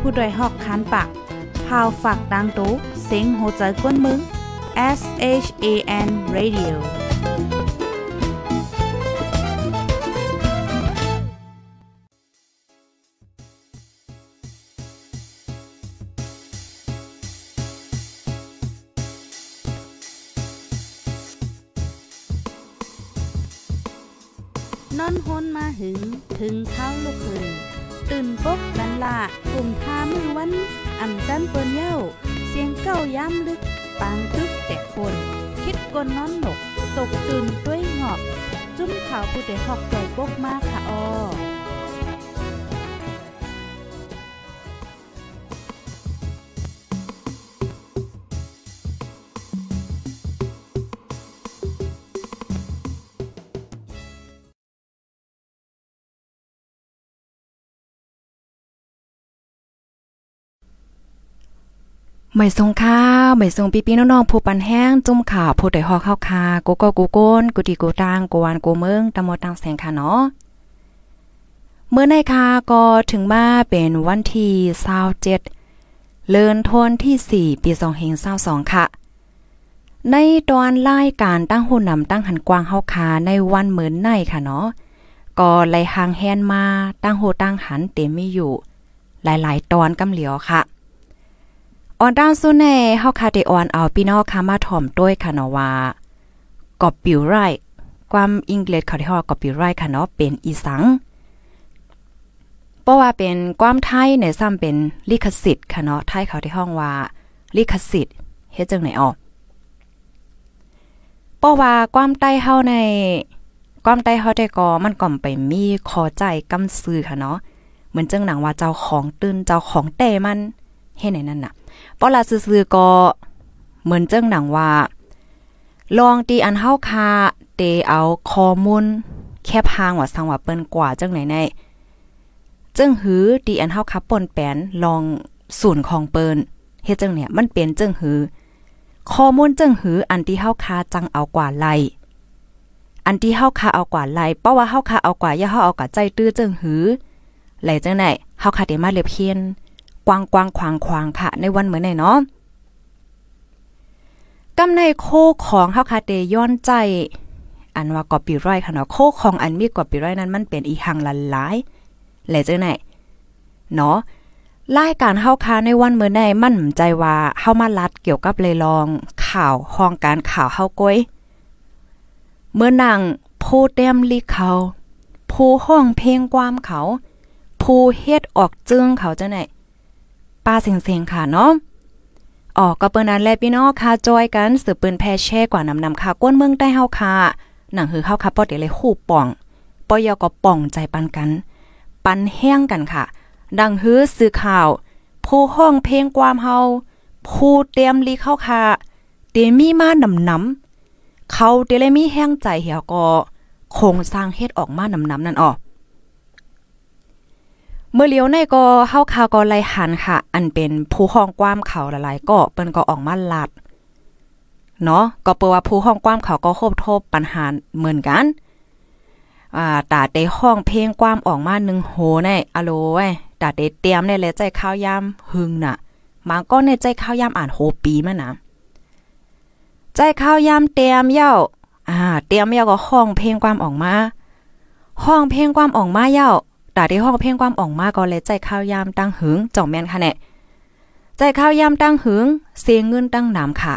ผู้ดยหอกคันปากพาวฝากดังตู้เซ็งโหใจกวนมึง S H A N Radio นอนฮนมาหึง ถึงเท้าลูกหึง ตื่นปกกันละกลุ่มทามือวัน อันจันเปิ้นเย้า เสียงเก้าย้ำลึก ปางตึกแต่คน คิดกนนอนหนก ตกตื่นด้วยหงอบ จุ้มข่าวผู้เด็กหอกใจปกมากค่ะออ ไม่ทรงค่าไม่ทรงปีปีน้องๆผู้ปันแห้งจุ่มข่าวผู้ใดฮอกเข้าคากูก็กูโกนกูดีกูตางกูวานกูเมืองตะมอตังแสงค่ะเนาะเมื่อในคาก็ถึงมาเป็นวันที่27เลินทนที่ 4 ปี2522ค่ะ ในตอนรายการตั้งหุ่นนำตั้งหันกวางเฮาคาในวันเหมือนในค่ะเนาะก็ไลหางแฮนมาตั้งโหตั้งหันเต็มมีอยู่ หลายๆ ตอนกำเหลียวค่ะ ออนดาวซูเน่เฮาคาเดออนเอาพี่น้องคามาถ่อมด้วยค่ะเนาะว่ากอบปิวไรความอังกฤษเขาที่ฮอกอบปิวไรค่ะเนาะเป็นอีสังเพราะว่าเป็นความไทยในซ้ำเป็นลิขสิทธิ์ค่ะเนาะไทยเขาที่ห้องว่าลิขสิทธิ์เฮ็ดจังไหนออกเพราะว่าความใต้เฮาในความใต้เฮาได้ก็มันก่อมไปมีขอใจกำซื้อค่ะเนาะเหมือนจังหนังว่าเจ้าของตื่นเจ้าของแต่มันเฮ็ดไหนนั่นน่ะ ปอลาซื่อๆก็เหมือนเจ้งหนังว่า ลองตีอันเฮาคาเตเอาข้อมูลแคบหางว่าสังว่าเปิ้นกว่าจังไหนในจึงหือตีอันเฮาคาป่นแปนลองศูนย์ของเปิ้นเฮ็ดจังเนี่ยมันเป็นจังหือข้อมูลจังหืออันที่เฮาคาจังเอากว่าไลอันที่เฮาคาเอากว่าไลเพราะว่าเฮาคาเอากว่าอย่าเฮาเอากว่าใจตื้อจังหือไหลจังไหนเฮาคาเดมาเล็บเพียน กวางกวางควางควางค่ะ ในวันเหมือนไหนเนาะกำในโคของเฮาคาเตย้อนใจ อันว่ากอปีไรค่ะเนาะโคของอันมีกอปีไรนั้นมันเป็นอีหังลันหลายหละจังไหนเนาะรายการเฮาคาในวันเมื่อในมั่นใจว่าเฮามาลัดเกี่ยวกับเลยลองข่าวห้องการข่าวเฮาก้อยเมื่อนางผู้เต็มลีเขาผู้ห้องเพลงความเขา ผู้เฮ็ดออกจึงเขาจังไหน ป้าเสียงๆค่ะเนาะออกก็เปิ้นนั้นแลพี่น้องค่ะจอยกันสืบปืนแพแช่กว่านำนำค่ะก้นเมืองใต้เฮาค่ะหนังหือเฮาค่ะปอเดี๋ยวเลยคู่ป่องปอยอก็ป่องใจปันกัน ปันแห้งกันค่ะ ดังฮื้อสื่อข่าว ผู้ห้องเพลงความเฮาผู้เตรียมลีเข้าค่ะเตรียมมีมานำนำเขาเตเลยมีแห้งใจเหี่ยวก็คงสร้างเฮ็ดออกมานำนำนั่นออก เมื่อเลี้ยวในก็เฮาข่าวก็ไลหันค่ะ อันเป็นผู้ห้องความเขาหลายๆก็เปิ้นก็ออกมาลัดเนาะก็เปิว่าผู้ห้องความเขาก็คบทบปัญหาเหมือนกันอ่าตาเตห้องเพลงความออกมาหนึ่งโหในอะโลไว้ตาเตเตรียมในเลยใจข้าวยามหึงน่ะมาก็ในใจข้าวยามอ่านโหปีมานะใจข้าวยามเตรียมเย้าอ่าเตรียมเย้าก็ห้องเพลงความออกมา ห้องเพลงความออกมาเย้า ตาที่ห้องเพ่งความอ่องมากก็เลยใจข้าวยามตั้งหึงจ่องแม่นค่ะแน่ใจข้าวยามตั้งหึงเสียงเงินตั้งน้ำค่ะ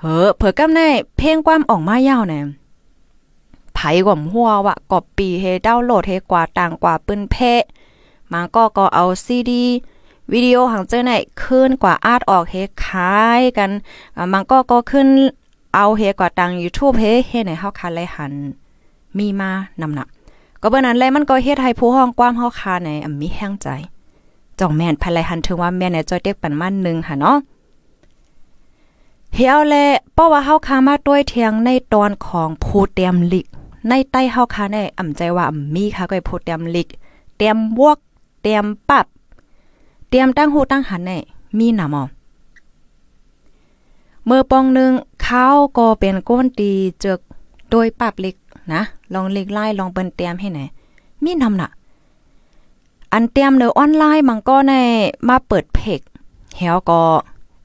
เฮ้อเผื่อกำในเพ่งความอ่องมายาวแน่ไผกว่าหัววะกอบปีเฮดาวโหลดเฮกว่าต่างกว่าปืนเพะมาก็ก็เอาซีดีวิดีโอหังเจอไหนขึ้นกว่าอาร์ตออกเฮคายกันมันก็ก็ขึ้นเอาเฮกว่าตัง YouTube เฮเฮไหนเฮาคันเลหันมีมานำหนัก ก็เบิ่นั้นแลมันก็เฮ็ดให้ผู้ห้องความเฮาคาในอมีแห้งใจจ่องแม่นภายไลหันถึงว่าแม่นจอยเด็กปันมันนึงค่ะเนาะเฮียวแลเพราะว่าเฮาคามาด้วยเทียงในตอนของผู้เตรียมลิก ในใต้เฮาคาในอ่ำใจว่ามีค่ะก็ผู้เตรียมลิก เตรียมบวก เตรียมปับ เตรียมตั้งหูตั้งหันในมีหนามอเมื่อปองนึงเขาก็เป็นก้นตีเจอกโดยปรับลิกนะ ลองเล็กไล่ลองเปิ้นเตรียมให้ไหนมีนำน่ะ อันเตรียมเนอออนไลน์มันก็ในมาเปิดเพกเฮาก็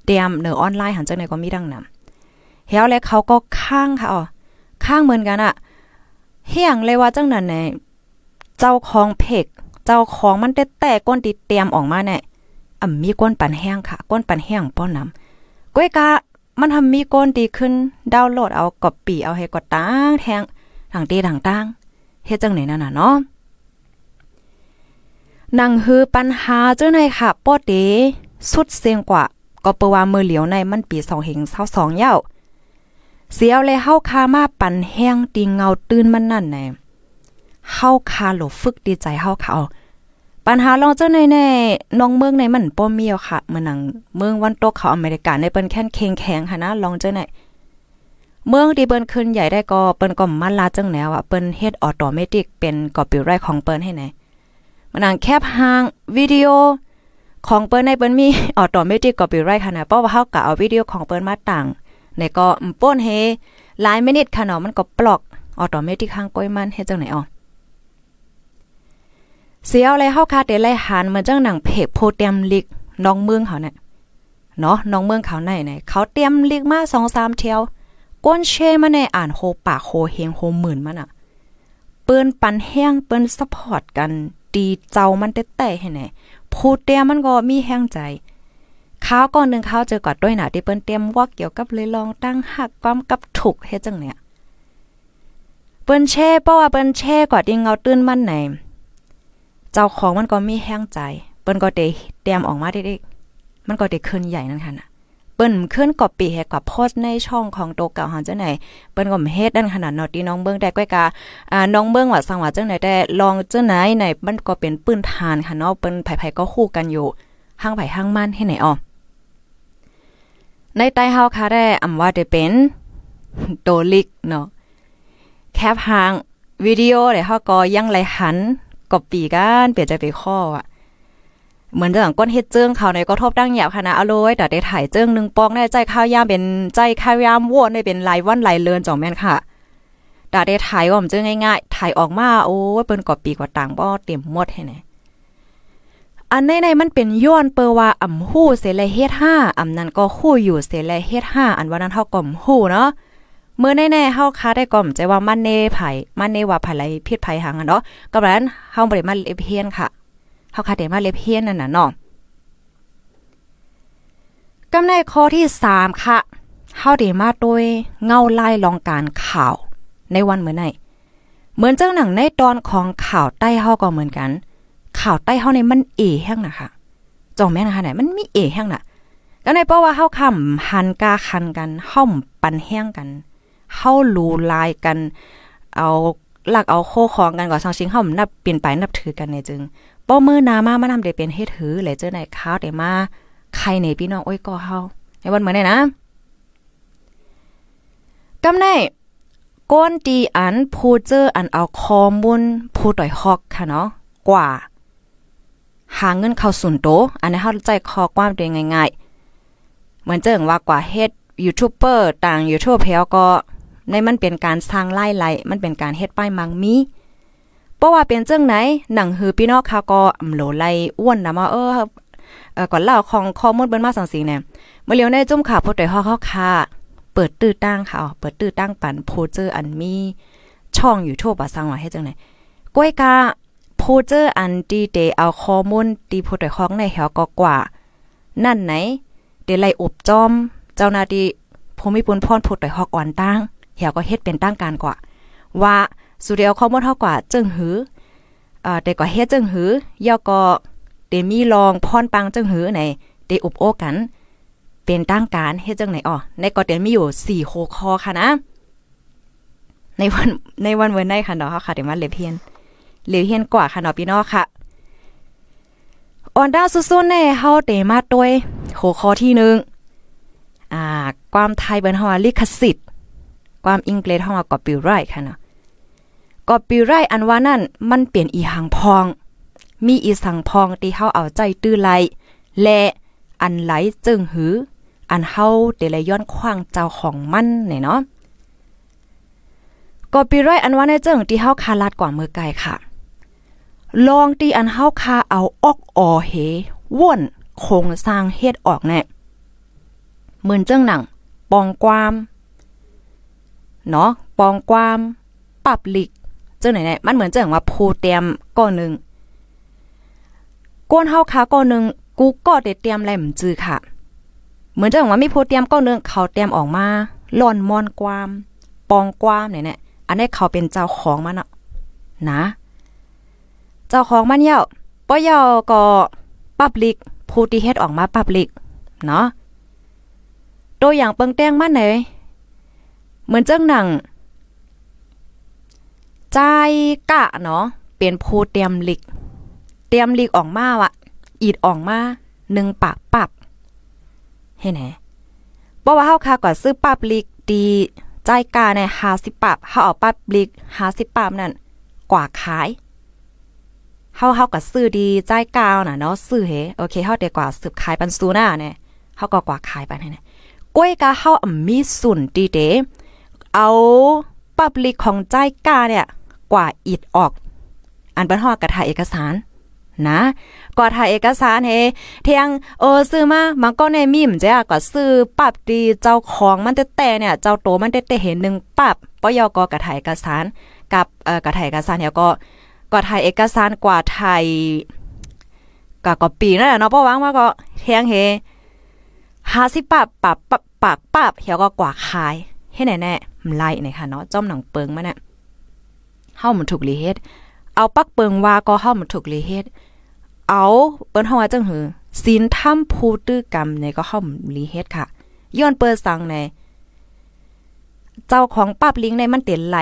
เตรียมเนอออนไลน์หันจังไหนก็มีดังนั้นเฮาแล้วเขาก็ข้างค่ะอ๋อข้างเหมือนกันอะเฮียงเลยว่าจังนั้นแน่เจ้าของเพกเจ้าของมันแต่แต่ก้นติเตรียมออกมาเนี่ยอ่ำมีก้นปันแห้งค่ะก้นปันแห้งป้อนน้ำก้อยกะมันทำมีก้นดีขึ้นดาวน์โหลดเอากอบปีเอาให้กดตั้งแทงางเตีทางตั้งเฮ็ดจังไหนนั่นน่ะเนาะนังฮือปัญหาเจ้าในค่ะป้อเตสุดเสียงกว่า ก็เปว่ามือเหลียวในมันปี2เหง22เย้าเสียวเลยเฮาคามาปันแห้งตีเงาตื่นมันนั่นแน่เฮาคาหลบฝึกดีใจเฮาเขาปัญหาลองเจ้าในในน้องเมืองในมันป้อมียวค่ะเมืองนังเมืองวันโตเขาอเมริกาในเปิ้นแค่นเคงแข็งค่ะนะลองเจ้าใน เมืองที่เปิ้นขึ้นใหญ่ได้ก็เปิ้นก็มันลาจังแนวอะเปิ้นเฮ็ดออโตเมติกเป็นกอปิไรของเปิ้นให้ไหนมันนังแคบหางวิดีโอของเปิ้นในเปิ้นมีออโตเมติกกอปิไรค่ะนะเพราะว่าเฮาก็เอาวิดีโอของเปิ้นมาตั้งในก็ป้นเฮหลายมินิทค่ะเนาะมันก็ปลอกออโตเมติกข้างก้อยมันเฮ็ดจังไหนอ๋อเสียวเลยเฮาคาเตไลหันเหมือนจังหนังเพจโพเตียมลิกน้องเมืองเขาเนี่ยเนาะน้องเมืองเขาไหนไหนเขาเตรียมลิกมา2-3เที่ยว ก้นเชมาในอ่านโฮปากโฮเฮงโฮหมื่นมันอะ เปิ้นปันแห้งเปิ้นซัพพอร์ตกันดีเจ้ามันแต่แต่ให้ไหนผู้เตียมันก็มีแห้งใจข้าวก่อนหนึ่งข้าวเจอกอดด้วยหนาที่เปิ้นเตรียมว่าเกี่ยวกับเลยลองตั้งหักความกับถูกเฮ็ดจังเนี่ยเปิ้นแช่เพราะว่าเปิ้นแช่กอดยิงเงาตื้นมันไหน เจ้าของมันก็มีแห้งใจ เปิ้นก็ได้เตรียมออกมาได้ๆมันก็ได้ขึ้นใหญ่นั่นค่ะนะ เปิ้นขึ้นกอบปีให้กับโพสในช่องของโตเก่าหันเจังไหนเปิ้นก็เฮ็ดดันขนาดนาะที่น้องเบิ่งได้ก้อยกาอ่าน้องเบิ่งว่าสังว่าจังไหนแต่ลองเจังไหนในมันก็เป็นปืนทานค่ะเนาะเปิ้นไผๆก็คู่กันอยู่ห้างไผห้างมันให้ไหนอ๋อในใต้เฮาค่ะได้อำว่าได้เป็นโตลิกเนาะแคปหางวิดีโอเดี๋ยเฮาก็ยังไหลหันกบปีกันเปลี่ยนใจไปข้ออะ เหมือนจังก้นเฮ็ดเจิ้งเขาในก็ทบดังหยาบคณะอโลยแต่ได้ถ่ายเจิ้งนึงปองได้ใจข้าวยามเป็นใจข้าวยามวได้เป็นลายวันลายเลือนจ่องแม่นค่ะดาได้ถ่ายว่ามันเจิ้งง่ายๆถ่ายออกมาโอ้ยเปิ้นกอบปีกว่าต่างบ่เต็มหมดให้แน่อันในในมันเป็นย้อนเปอว่าอ่ำฮู้เสลเฮ็ด5อ่ำนั้นก็ฮู้อยู่เสลเฮ็ด5อันว่านั้นเฮาก็ฮู้เนาะเมื่อแน่ๆเฮาคาได้ก่อมใจว่ามันเนไผมันเนว่าไผไหลพิษไผหังอะเนาะก็นั้นเฮาบ่ได้มาเล็บเฮียนค่ะ เฮาคาได้มาเล็บเฮียนนั่นน่ะเนาะกำในข้อที่ 3 ค่ะเฮาได้มาโดยเงาไล่ลองการข่าวในวันเมื่อไหนเหมือนเจ้าหนังในตอนของข่าวใต้เฮาก็เหมือนกัน ข่าวใต้เฮาในมันเอแห้งนะคะจองแม่นะคะไหนมันมีเอแห้งน่ะก็ในเพราะว่าเฮาคำหันกาคันกันห่อมปันแห้งกันเฮาลูลายกัน เอาหลักเอาโคของกันก่อนสังชิงเฮานับเปลี่ยนไปนับถือกันในจึง ป้อมือนามามานาได้เป็นเฮ็ดถือเลยเจอในข้าวได้มาใครในพี่น้องโอ้ยก็เฮาในวันเหมือนไหนนะกำในก้นตีอันผู้เจออันเอาคอมูลผู้ต่อยฮอกค่ะเนาะกว่า หาเงินเข้าสุนโต อันนี้เฮาใจคอความเดงง่ายๆ เหมือนเจิงว่ากว่าเฮ็ดยูทูบเบอร์ต่างยูทูบเพลก็ในมันเป็นการสร้างไล่ไล่มันเป็นการเฮ็ดป้ายมังมี เพราะว่าเป็นเจิงไหนหนังหือพี่นองค่ะก็อำโหลไลอ้วนนะมาเออเออก่อนเล่าของข้อมูลเบิ่นมาสังสีเนี่ยเมื่อเลียวในจุ่มข่าวผู้ใดฮอเขาค่ะเปิดตื้อตั้งค่ะเปิดตื้อตั้งปันโพเจอร์อันมีช่องอยู่ทูบอะสร้างว่าให้จังไหนก้อยกาผู้เจอร์อันดีเดเอาข้อมูลตีผู้ใดของในแหวก็กว่า นั่นไหนเดไลอบจอม เจ้าหน้าที่ภูมิปุนพรผู้ใดฮอกอ่อนตั้งเหี่ยวก็เฮ็ดเป็นตั้งการกว่า ว่า สุเดียวข้อมูลเท่ากว่าจึงหืออ่าแต่ก็เฮ็ดจึงหือย่อก็เดมีลองพรปังจึงหือไหนเดอุบโอกัน เป็นตั้งการเฮ็ดจังไหนอ๋อในก็เดมีอยู่4โคคอค่ะนะ ในวันในวันเวันในค่ะเนาะค่ะเดี๋ยวมาเลเพียนหรือเฮียนกว่าค่ะเนาะพี่น้องค่ะออนด้าซุๆแน่เฮาเตมาตวยหัวข้อที่หนึ่งอ่า ความไทยเบิ่นเฮาลิขสิทธิ์ ความอังกฤษเฮาว่ากอปีไรค่ะเนาะ กอปีไรอันว่านั่นมันเปลี่ยนอีหังพอง มีอีสังพองที่เฮาเอาใจตื้อไหลและอันไหลจึงหือ อันเฮาเดลย้อนขว้างเจ้าของมันเนี่ยเนาะกอปีไรอันว่าในเจิงที่เฮาคาลาดกว่ามือไกลค่ะ ลองตีอันเฮาคาเอาออกออเฮว่นโครงสร้างเฮ็ดออกแน่เหมือนเจ้งหนัง ปองความเนาะปองความปรับหลิก เจ้าไหนเนี่ยมันเหมือนเจ้งว่าโพเตียมก้อนหนึ่งก้นเฮาคาก้อนหนึ่งกูก็ได้เตรียมแหลมจือค่ะ เหมือนเจ้งว่ามีโพเตียมก้อนหนึ่งเขาเตรียมออกมาล่อนมอนความปองความเนี่ยเนี่ยอันนี้เขาเป็นเจ้าของมันเนาะนะ เจ้าของมันเยาป้อยาก็ปับลิกผู้ที่เฮ็ดออกมาปับลิกเนาะตัวอย่างเปิงแต้งมันไหนเหมือนเจ้าหนัง ใจกะเนาะเป็นผู้เตรียมลิก เตรียมลิกออกมาวะอีดออกมาหนึ่งปากปับเห็นไหมเพราะว่าเฮาคาก่อนซื้อปับลิกดีใจกาใน50ปับเฮาเอาปับลิก50ปับนั่นกว่าขายเฮาเฮาก็ซื้อดีใจกาวน่ะเนาะซื้อเฮโอเคเฮาได้กว่าสืบขายปันซูน่าเนี่ยเฮาก็กว่าขายปันให้เนี่ยก้วยกาเฮามีสุนดีเดเอา ปับลิกของใจกาเนี่ย กว่าอิดออก อันเป็นฮอดกระถ่ายเอกสารนะกว่าถ่ายเอกสารเฮเทียงเออซื้อมามันก็ในมีมจ้ะก็ซื้อปับดีเจ้าของมันแต่เนี่ย เจ้าโตมันแต่เห็นหนึ่งปรับปยกกระถ่ายเอกสาร กับเอ่อกระถ่ายเอกสารเนี่ยก็ก็ถ่ายเอกสารกว่าถ่ายก็ก็ปีนั่นแหละเนาะเพราะว่าว่าก็เทียงเฮห้าสิบปับปับปับปากปรับเฮียก็กว่าขาย ให้แน่แน่ไล่นี่ยค่ะเนาะจ้อมหนังเปิงมาเนี่ยเฮามันถูกลีเฮ็ดเอาปักเปิงว่าก็เฮามันถูกลีเฮ็ดเอาเปิ้นเฮาว่าจังหือศีลธรรมผู้ตื้อกรรมเนี่ยก็เฮามลีเฮ็ดค่ะ ย้อนเปิดสังในเจ้าของปับลิงในมันเต็นไหล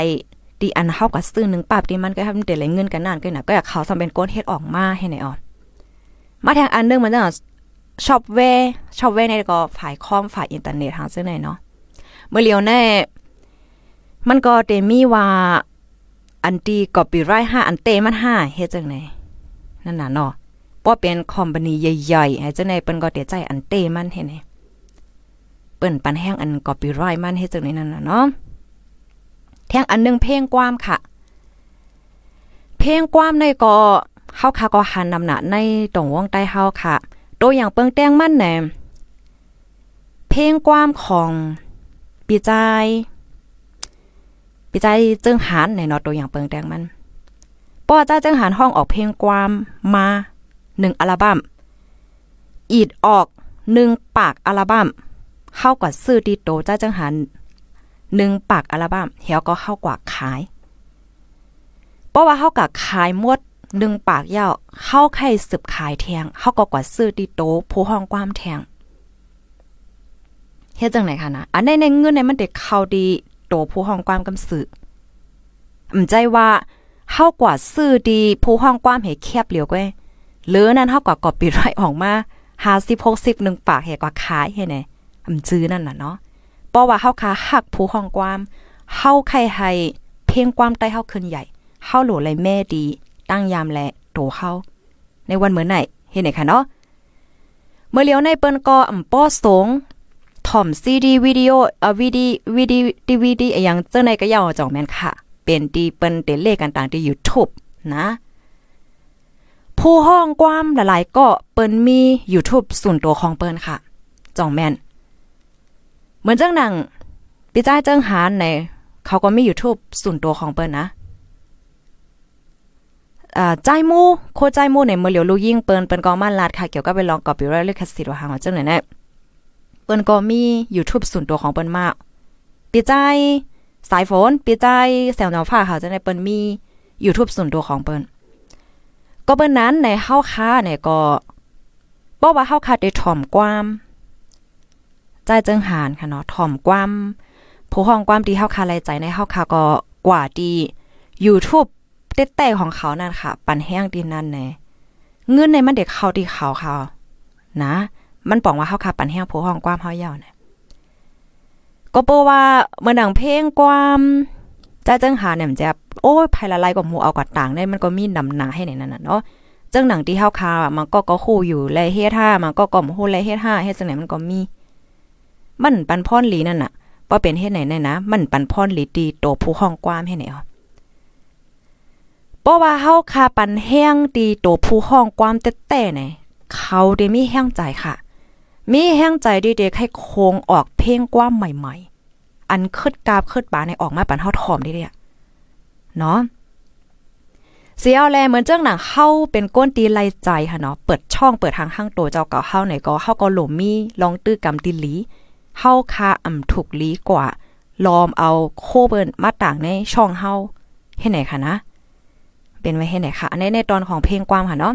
ดีอันเฮาก็ซื้อหนึ่งปับดีมันก็ทำเต็นไหลเงินกันนานก็น่ะก็อยากเขาทำเป็นก้นเฮ็ดออกมาให้ไหนอ่อนมาแทงอันนึงมันจังช็อปแวร์ช็อปแวร์ในก็ฝ่ายคอมฝ่ายอินเทอร์เน็ตหาซื้อไหนเนาะ เมื่อเลียวแน่ มันก็เตมีว่าอันตีก็ปีไรห้าอันเตมันห้าเฮ็ดจังไหนนั่นน่ะเนาะป้อเป็นคอมพานีใหญ่ๆให้จังไหนเปิ้นก็เตใจอันเตมันเฮ็ดไหนเปิ้นปันแห้งอันก็ปีไรมันเฮ็ดจังไหนนั่นน่ะเนาะแทงอันนึงเพลงความค่ะ เพลงความในก็เฮาค่ะก็หันนำหน้าในตรงวงใต้เฮาค่ะ ตัวอย่างเปิงแต้งมันแหนเพลงความของ ปีใจปีใจจึงหานในนาะตัวอย่างเปิงแต้งมันป้อจ้าจึงหานห้องออกเพลงความมาหนึ่งอัลบั้มอีดออกหนึ่งปากอัลบั้มเข้ากับซื้อดีโตจ้าจังหันหนึ่งปากอัลบั้มเฮียก็เข้ากว่าขายเพราะว่าเข้ากับขายมดหนึ่งปากยาวเข้าไข่สืบขายแทงเข้าก็กว่าซื้อดีโตผู้ห้องความแทง เฮ็ดจังไหนคะนะอันในในเงินในมันเด็กเข้าดีโตผู้ห้องความกำสืออำใจว่าเฮากว่าซื้อดีผู้ห้องความเฮแคบเหลียวก้ยหรือนั้นเฮากว่ากอบปีไรออกมา50 60หนึ่งปากเฮกว่าขายเฮ็ดไหนอำจื้อนั่นน่ะเนาะเพราะว่าเฮาคาหักผู้ห้องความเฮาไข่ให้เพียงความใต้เฮาขึ้นใหญ่เฮาโหลเลยแม่ดี ตั้งยามแลโตเฮาในวันเหมือนไหนเห็นไหนคะเนาะเมื่อเลี้ยวในเปิ้นก็อ่ำป้อสง อมซีดีวิดีโอเอ่อวิดีวิดีดีวีดีอย่างเจ้าในก็ยาวจ่องแม่นค่ะ เป็นดีเปิ้นเตเลกันต่างที่ YouTube นะ ผู้ห้องความหลายๆ ก็เปิ้นมี YouTube ส่วนตัวของเปิ้นค่ะจ่องแม่น เหมือนจังหนังปีจ้าเจิงหานในเขาก็มี YouTube ส่วนตัวของเปิ้นนะอ่าใจมูโคใจมูในเมื่อเหลียวลูกยิ่งเปิ้นเปิ้นก็มาลาดค่ะ เกี่ยวกับไปลองกอบปิไรลิขสิทธิ์ว่าหางจังไหนแน่ เปิ้นก็มี YouTube ส่วนตัวของเปิ้นมากปีใจ สายฝนปีใจแสงดาวฟ้าค่ะจังได๋เปิ้นมี YouTube ส่วนตัวของเปิ้นก็เปิ้นนั้นในเฮาค้าเนี่ยก็บอกว่าเฮาค้าได้ถ่อมความใจจึงหานค่ะเนาะถ่อมความผู้ห้องความที่เฮาคาไลใจในเฮาคาก็กว่าดี YouTube เต้แต่ของเขานั่นค่ะ ปั่นแห้งดินนั่นแน่เงินในมันเด็กเขาที่เขาเขานะ มันบอกว่าเฮาคาปันแห้งผู้ห้องความเฮายาวเนี่ยก็เปว่าเมื่อดังเพลงความใจจังหาเนี่ยมันจะโอ้ยภายละลายกว่าหมู่เอากว่าต่างได้มันก็มีนำหนาให้ในนั้นน่ะเนาะจังหนังที่เฮาคามันก็ก็คู่อยู่แลเฮ็ดห้ามันก็ก่อมฮู้แลเฮ็ดห้าเฮ็ดจังไหนมันก็มี มันปันพรหลีนั่นน่ะบ่เป็นเฮ็ดไหนแน่นะ มันปันพรหลีดีโตผู้ห้องกว้ามให้ไหนอ๋อเพราะว่าเฮาคาปันแห้งตีโตผู้ห้องความเต้ๆเนี่ยเขาได้มีแห้งใจค่ะ มีแห้งใจดีเด็กให้โค้งออกเพลงกว้ามใหม่ ๆ อันคืดกาบคืดบาในออกมาปันเฮาถอมด้เด้เนาะเสียเอาแลเหมือนเจ้าหนังเฮาเป็นก้นตีไลใจค่ะเนาะเปิดช่องเปิดทางห้างโตเจ้าเก่าเฮาไหนก็เฮาก็หลมมีลองตื้อกำติลีเฮาคาอ่ำถูกลีกว่า ลอมเอาโคเบินมาต่างในช่องเฮาเฮ็ดไหนค่ะนะ เป็นไว้เฮ็ดไหนค่ะในในตอนของเพลงความค่ะเนาะ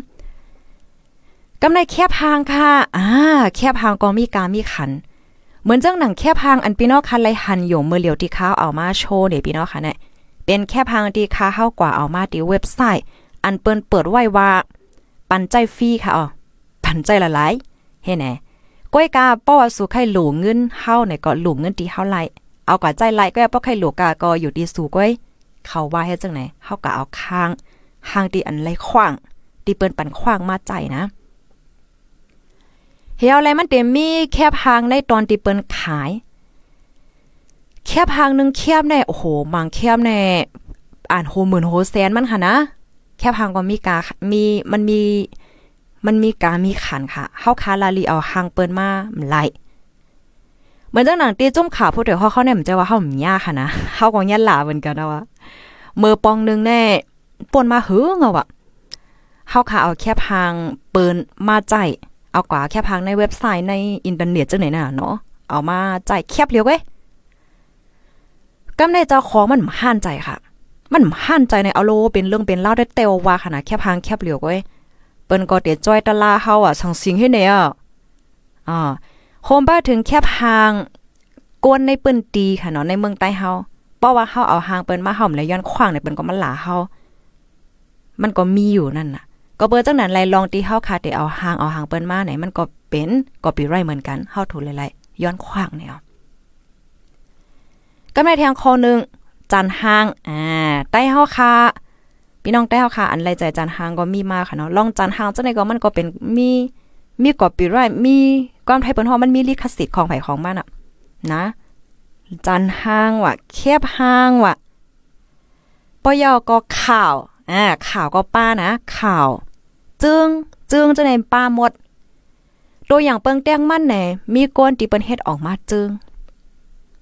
กำในแคบหางค่ะอ่าแคบหางก็มีการมีขัน เหมือนเจังหนังแคบหางอันพี่น้องคันไลหันอยู่เมื่อเหลียวที่เขาเอามาโชว์เนี่ยพี่น้องค่ะเนี่ยเป็นแค่พังที่ค่าเฮากว่าเอามาที่เว็บไซต์ อันเปิ้นเปิดไว้ว่า ปันใจฟรีค่ะอ๋อปันใจละหลายเฮ็ดแหน่ก้อยกาป้อว่าสู่ไข่หลูเงินเฮาเนี่ยก็หลูเงินที่เฮาไล่เอากว่าใจไล่ก็ป้อไข่หลูกาก็อยู่ที่สู่ก้อยเขาว่าเฮ็ดจังไหนเฮาก็เอาค้างหางที่อันไล่ขว้างที่เปิ้นปันขว้างมาใจนะ เฮียอะไรมันเต็มมีแคบหางในตอนที่เปิ้นขาย แคบหางนึงแคบแน่โอ้โหมังแคบแน่อ่านโหหมื่นโหแสนมันค่ะนะ แคบหางก็มีกา มีมันมีมันมีกามีขันค่ะเฮาคาลาลีเอาหางเปิ้นมาไหลเหมือนจังหนังตีจุ่มขาผู้เดี๋ยวเขาเขาเนี่ยมันจะว่าเฮาหมยาค่ะนะเฮาก็ยันหลาเหมือนกันนะว่าเมื่อปองนึงแน่ป่นมาหือเงาอะเฮาขาเอาแคบหางเปิ้นมาใจ เอากว่าแคบหางในเว็บไซต์ในอินเทอร์เน็ตจังไหนน่ะเนาะเอามาใจแคบเลียวเว้ยกำในเจ้าของมันห้านใจค่ะ มันห้านใจในเอาโลเป็นเรื่องเป็นเล่าได้เตวว่าขนาดแคบพางแคบเลียวก้ยเปิ้นก็เตียจ้อยตะลาเฮาอะสังสิงให้เนี่ยอ่าโฮมบ้าถึงแคบหางกวนในเปืนตีค่ะเนาะในเมืองใต้เฮาเพราะว่าเฮาเอาหางเปิ้นมาห่อมและย้อนขว้างในเปิ้นก็มันหลาเฮามันก็มีอยู่นั่นน่ะ ก็เบอร์จังนั้นไลลองตีเฮาค่ะแต่เอาหางเอาหางเปิ้นมาไหนมันก็เป็นก็ปีไรเหมือนกันเฮาถูกหลายๆย้อนขว้างเนี่ยกำไรแทงคอนึงจันหางอ่าใต้เฮาค่ะพี่น้องใต้เฮาค่ะ อันไรใจจันหางก็มีมาค่ะเนาะลองจันหางจังได๋ก็มันก็เป็นมีมีกอปีไรมีความไทยเปิ้นฮอมันมีลิขสิทธิ์ของไผของมันอะ นะ จันหางว่ะแคบหางว่ะปยอก็ข่าวอ่าข่าวก็ป้านะ ข่าว จึงจึงจะในป้าหมด ตัวอย่างเปิงแต้งมั่นแหนมีก้นที่เปิ้นเฮ็ดออกมาจึง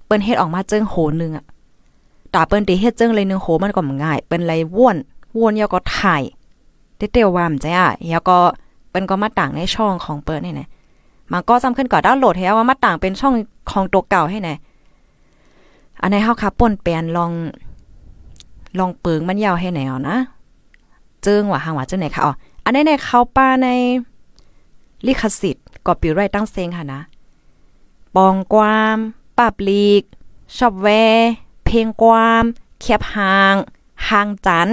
เปิ้นเฮ็ดออกมาจิงโหนึงอะตาเปิ้นติเฮ็ดจิงเลยนึงโหมันก็ง่ายเปิ้นเลยว่วนว่วนแล้วก็ถ่ายเตวๆว่ามันจ้ะแล้วก็เปิ้นก็มาต่างในช่องของเปิ้นนี่นะมันก็ซ้ำขึ้นก็ดาวน์โหลดให้ว่ามาต่างเป็นช่องของตัวเก่าให้แน่อันไหนเฮาค่ะป่นแปลนลองลองเปิงมันยาวให้ไหนเอานะจิงว่าหางว่าจังไหนค่ะอ๋อ อันนี้ในเขาป้าในลิขสิทธิ์ก็ปีไรตั้งเซงค่ะนะ ปองความปับลีก ชอบแว เพลงความแคบหางหางจัน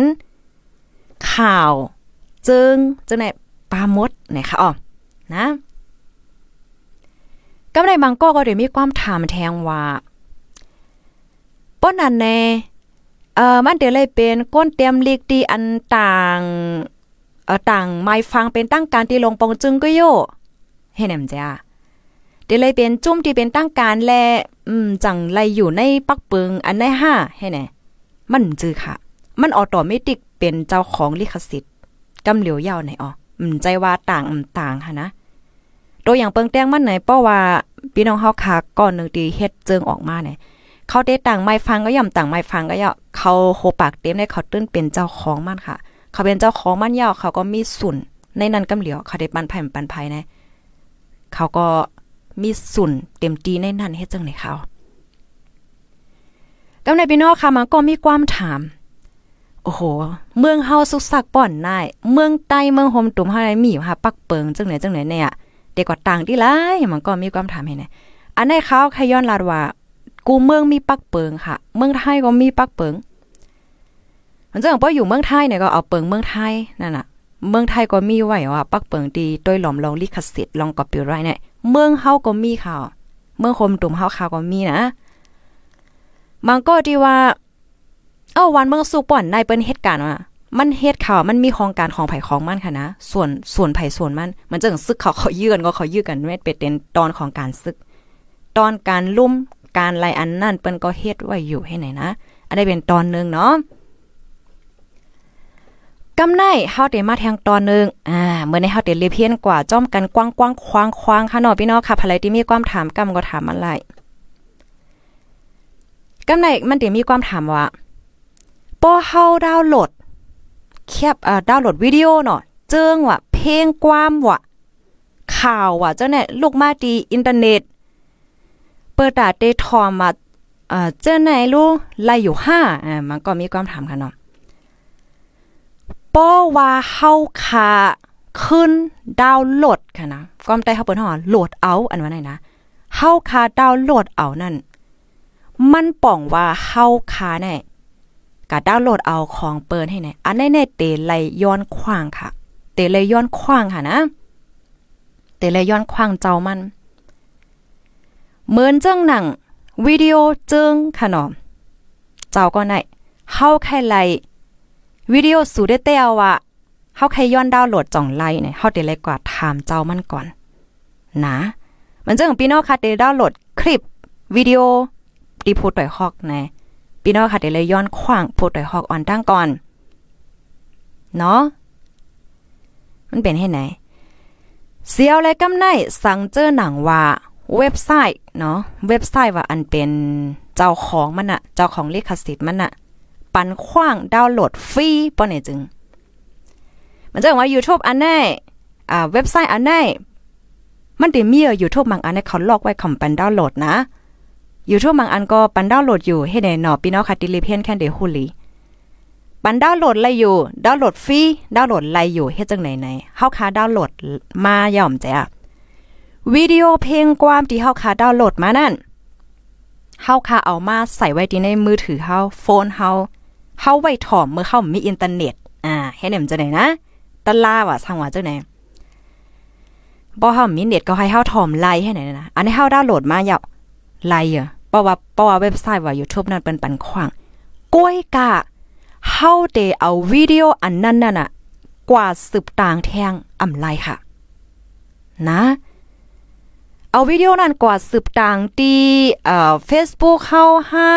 ข่าว จึงจึงในปามดไหนคะอ๋อนะกำไรบางก็ก็เดี๋ยวมีความถามแทงว่าป้นอันแน่เอ่อมันเดี๋ยวเลยเป็นก้นเตรียมลีกดีอันต่าง เออต่างไม่ฟังเป็นตั้งการตีลงปองจึงก็โยเห็นแหมจ้าเดี๋ยวเลยเป็นจุ่มที่เป็นตั้งการแลอืมจังไรอยู่ในปักปึงอันในห้าให้แน่มันจือค่ะ มันออโตเมติกเป็นเจ้าของลิขสิทธิ์กำเหลียวยาวไหนอ๋ออืมใจว่าต่างอืมต่างค่ะนะตัวอย่างเปิงแต้งมันไหนเพราะว่าพี่น้องเฮาคาก่อนหนึ่งตีเฮ็ดเจิงออกมาเนี่ยเขาได้ต่างไม้ฟังก็ย่ำต่างไม้ฟังก็ย่อเขาโคปากเต็มได้เขาตื้นเป็นเจ้าของมันค่ะ เขาเป็นเจ้าของมันยาวเขาก็มีส่วนในนั้นกำเหลียวเขาได้ปันไผ่ปันไผ่นะเขาก็มีสุนเต็มตีในนั้นเฮ็ดจังไหนเขากำในพี่น้องค่ะมาก็มีความถาม โอ้โห เมืองเฮาสุกสักป่อนนายเมืองใต้เมืองโฮมตุ่มเฮาได้มีค่ะปักเปิงจังไหนจังไหนเนี่ยเด็กกว่าต่างที่หลายมันก็มีความถามให้นะอันในเขาขย้อนลาดว่า กูเมืองมีปักเปิงค่ะ เมืองไทยก็มีปักเปิง มันจังบ่ออยู่เมืองไทยเนี่ยก็เอาเปิงเมืองไทยนั่นน่ะ เมืองไทยก็มีไว้ว่า ปักเปิงดีโดยหลอมลองลิขสิทธิ์ลองกอปีไรเนี่ยเมืองเฮาก็มีข่าว เมืองคมตุ่มเฮาข่าวก็มีนะมันก็ที่ว่า เอ้าวันเมืองสุป่อนในเปิ้นเหตุการณ์ว่ามันเฮ็ดข่าวมันมีโครงการของไผของมันค่ะนะ ส่วนส่วนไผส่วนมัน มันจังซึกเขาเขายืนก็เขายื้อกันแม่เป็ดเต็นตอนของการซึก ตอนการลุ่มการไล่อันนั่นเปิ้นก็เฮ็ดไว้อยู่ให้ไหนนะ อันนี้เป็นตอนนึงเนาะ กำไนเฮาได้มาแทงตอนนึงอ่าเมื่อในเฮาได้เลียเพียนกว่าจ้อมกันกว้างๆควางๆค่ะเนาะพี่น้องค่ะภายที่มีความถามกำก็ถามอะไรกำไนมันได้มีความถามว่าป้อเฮาดาวน์โหลดแคบอ่าดาวน์โหลดวิดีโอเนาะเจิงว่ะเพลงความว่ะข่าวว่ะเจ้าเนี่ยลูกมาดีอินเทอร์เน็ต เปิดตาเตทอมมาเอ่อเจ้าไหนรู้ไล่อยู่ห้าอ่ามันก็มีความถามค่ะเนาะ ป้อว่าเฮาคาขึ้นดาวโหลดค่ะนะความใต้เฮาเปิ้นฮอโหลดเอาอันว่าไหนนะเฮาคาดาวโหลดเอานั่น มันป่องว่าเฮาคาแน่กะดาวโหลดเอาของเปิ้นให้แน่อันแน่ๆเตไลย้อนขวางค่ะ เตไลย้อนขวางค่ะนะ เตไลย้อนขวางเจ้ามันเหมือนเจังหนังวิดีโอเจึงค่ะเนาะเจ้าก็ไหนเฮาใครไล วิดีโอสู่ได้เต้าว่าเฮาใครย้อนดาวโหลดจ่องไลเนี่ยเฮาได้เลยกว่าถามเจ้ามันก่อน นะ มันจังพี่น้องค่ะได้ดาวโหลดคลิปวิดีโอดีพูดต่อยฮอกนะพี่น้องค่ะได้เลยย้อนขวางพูดต่อยฮอกออนตั้งก่อน เนาะมันเป็นให้ไหนเสียวและกำไนสั่งเจอหนังว่าเว็บไซต์เนาะเว็บไซต์ว่าอันเป็นเจ้าของมันอะเจ้าของลิขสิทธิ์มันอะ ปันขว้างดาวน์โหลดฟรีปอนี่จึง มันจะว่า YouTube อันไหนอ่าเว็บไซต์อันไหนมันได้มีอยู่ YouTube บางอันเนี่ยเขาลอกไว้คำปันดาวน์โหลดนะ YouTube บางอันก็ปันดาวน์โหลดอยู่ให้ได้เนาะพี่น้องค่ะดิลิเพียนแค่เดฮูลีปันดาวน์โหลดอะไลอยู่ดาวน์โหลดฟรีดาวน์โหลดอะไลอยู่เฮ็ดจังไหนไหนเฮาคาดาวน์โหลดมาย่อมจ้ะวิดีโอเพลงความที่เฮาคาดาวน์โหลดมานั่นเฮาคาเอามาใส่ไว้ที่ในมือถือเฮาโฟนเฮา เฮาไว้ถ่อมเมื่อเฮามีอินเทอร์เน็ต อ่าให้เนี่ยมันจะไหนนะตะลาว่าสังว่าจังไหนบ่เฮามีเน็ตก็ให้เฮาถ่อมไลให้ไหนนะอันนี้เฮาดาวน์โหลดมาอย่าไลอะเพราะว่าเพราะว่าเว็บไซต์ว่า YouTube นั่นเป็นปันขวางก้อยกะเฮาเดเอาวิดีโออันนั้นน่ะกว่าสืบต่างแทงอำไลค่ะ นะ เอาวิดีโอนั้นกว่าสืบต่างตีเอ่อ Facebook เฮาห้า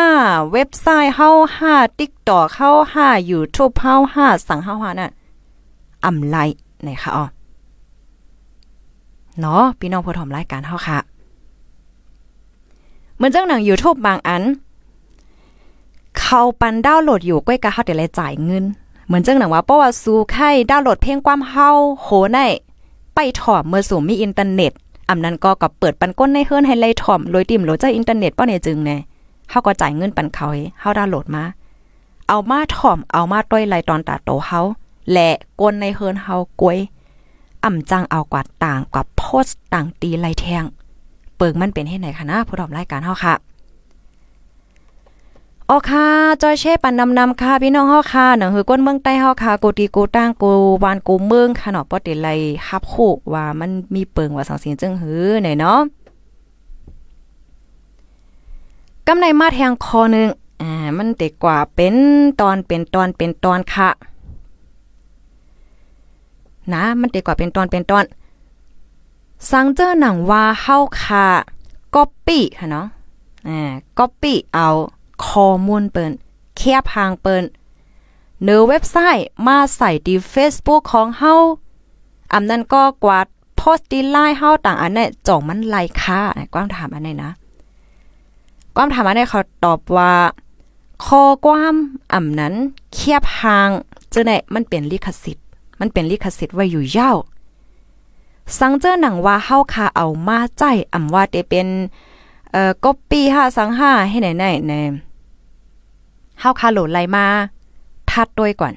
เว็บไซต์เฮาห้า TikTok เฮาห้า YouTube เฮาห้าสั่งเฮาห้านั่นอำไลนะคะอ๋อเนาะพี่น้องผู้ชมรายการเฮาค่ะเหมือนจังหนัง YouTube บางอัน เขาปันดาวน์โหลดอยู่ก้อยกะเฮาได้เลยจ่ายเงิน เหมือนจังหนังว่าเพราะว่าสู้ไข่ดาวน์โหลดเพลงความเฮาโหในไปถอมเมื่อสู่มีอินเทอร์เน็ต อำนั้นก็กับเปิดปันก้นในเฮือนให้ไล่ถ่อมโดยติ่มโหลดจาอินเทอร์เน็ตป้อเนี่ยจึงแน่เฮาก็จ่ายเงินปันเขาให้เฮาดาวน์โหลดมา เอามาถ่อมเอามาต้อยไล่ตอนตาโตเฮาและก้นในเฮือนเฮากวยอ่ำจังเอากว่าต่างกับโพสต์ต่างตีไลแทง เปิงมันเป็นให้ไหนคะนะผู้ดอมรายการเฮาค่ะ อ๋อค่ะจอยเช่ปันนำนำค่ะพี่น้องเฮาค่ะหนังหือก้นเมืองใต้เฮาค่ะกูตีกูตั้งกูวานกูเมืองค่ะเนาะปอติไลฮับโคว่ามันมีเปิงว่าสังสิงจึงหือไหนเนาะกำในมาแทงคอนึงอ่ามันเด็กกว่าเป็นตอนเป็นตอนเป็นตอนค่ะ นะ มันเด็กกว่าเป็นตอนเป็นตอนสังเจอหนังว่าเฮาค่ะก๊อปปี้ค่ะเนาะอ่าก๊อปปี้เอา ข้อมูลเปิ้นแคบหางเปิ้นเนอเว็บไซต์มาใส่ที่ Facebook ของเฮาอำนั้นก็กวาดโพสต์ดีไลน์เฮาต่างอันเนี้จ่องมันไลค่าความถามอันนี้นะความถามอันนี้เขาตอบว่าข้อความอำนั้นเคียบหางเจังได๋มันเป็นลิขสิทธิ์ มันเป็นลิขสิทธิ์ไว้อยู่ยาวสังเจอหนังว่าเฮาคาเอามาใจอำว่าได้เป็นเอ่อก๊อปปี้5สัง5ให้ไหนไหนแน่ เฮาคาโหลไลมาทัดด้วยก่อน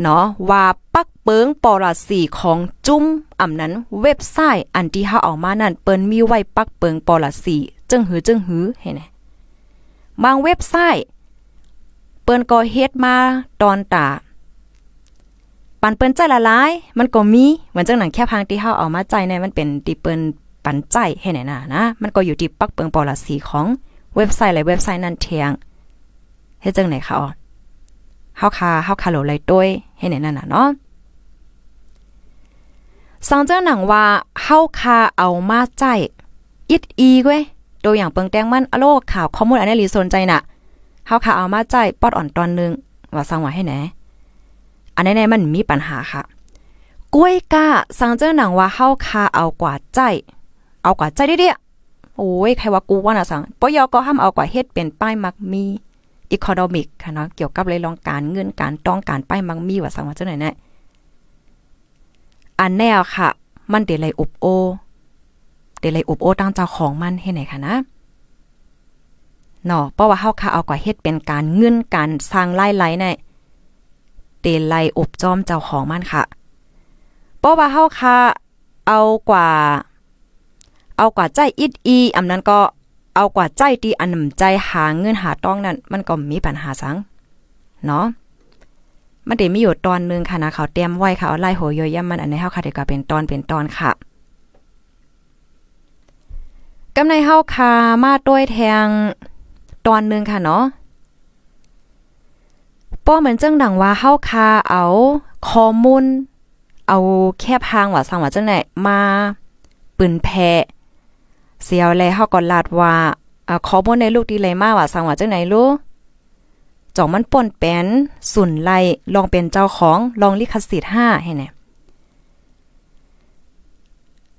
เนาะว่าปักเปิงปอลาสีของจุ้มอำนั้นเว็บไซต์อันที่เฮาเอามานั่นเปิ้นมีไว้ปักเปิงปอลาสีจึงหือจึงหือให้ไหนบางเว็บไซต์ เปิ้นก็เฮ็ดมาตอนตาปันเปิ้นใจละลาย มันก็มีเหมือนจังหนังแค่พังที่เฮาเอามาใจในมันเป็นที่เปิ้นปันใจให้ไหนน่ะนะ มันก็อยู่ที่ปักเปิงปอลาสีของเว็บไซต์หลายเว็บไซต์นั้นเทียง เฮ็ดจังไหนคะอ๋อเฮาคาเฮาคาโหลไลต้วยให้ไหนนั่นน่ะเนาะสังเจ้าหนังว่าเฮาคาเอามาใจอิดอีเว้ยตัวอย่างเปิงแตงมันอโลข่าวข้อมูลอันนี้ลีสนใจน่ะเฮาคาเอามาใจปอดอ่อนตอนนึงว่าสังว่าให้ไหนอันนี้นมันมีปัญหาค่ะกล้วยกาสังเจอหนังว่าเฮาคาเอากว่าใจ เอากว่าใจเดียโอ้ยใครว่ากูว่านะสังปอยอก็ห้ามเอากว่าเฮ็ดเป็นป้ายมักมี อีโคโนมิกค่ะเนาะเกี่ยวกับเลยลองการเงินการต้องการป้ายมักมีว่าสังว่าจังไหนแน่อันแนวค่ะ มันเดลัยอุบโอ เดลัยอุบโอตั้งเจ้าของมันให้ไหนค่ะนะเนาะเพราะว่าเฮาค่ะเอากว่าเฮ็ดเป็นการเงินการสร้างไล่ไล่เนี่ยเดลัยอุบจอมเจ้าของมันค่ะเพราะว่าเฮาค่ะเอากว่า เอากว่าใจอิดอีอำนั้นก็ เอากว่าใจตีอันนำใจหาเงินหาต้องนั่นมันก็มีปัญหาสังเนาะมันเด้มีอยู่ตอนนึงค่ะนะเขาเตรียมไว้ค่ะเอาไล่หัวย่อยย่ำมันอันนี้เฮาค่ะเดี๋ยวก็เป็นตอนเป็นตอนค่ะกำในเฮาคามาด้วยแทงตอนนึงค่ะเนาะป้อเหมือนจังดังว่าเฮาคาเอาข้อมูลเอาแคบหางว่าสังว่าจังไหนมาปืนแพ เสียวแลเฮาก็ลาดว่าอขอมูลในลูกดีเลยมาว่าสังว่าจังไหนลูกจ่องมันป่นเป็นสุนไลลองเป็นเจ้าของลองลิขสิทธิ์5ให้แน่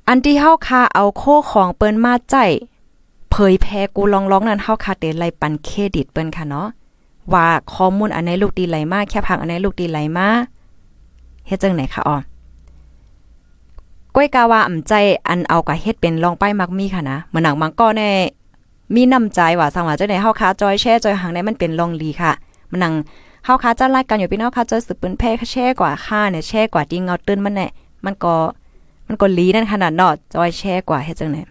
อันที่เฮาคาเอาโคของเปิ้นมาใจเผยแพร่กูลองร้องนั้นเฮาคาเตไลปันเครดิตเปิ้นค่ะเนาะว่าข้อมูลอันไหนลูกดีไหลมาแค่พังอันไหนลูกดีไหลมาเฮ็ดจังไหนคะอ๋อ ก้อยกาวาอ่ำใจอันเอากะเฮ็ดเป็นลองป้ายมักมีค่ะนะเหมือนหนังมังก็แน่มีน้ำใจว่าสังว่าจังได๋เฮาคาจอยแช่จอยหังได้มันเป็นลองลีค่ะมันนังเฮาคาจะรายกันอยู่พี่น้องคาจอยสืบปืนแพ้แช่กว่าค่าเนี่ยแช่กว่าที่เงาตื้นมันแน่มันก็มันก็ลีนั่นขนาดเนาะจอยแช่กว่าเฮ็ดจังได๋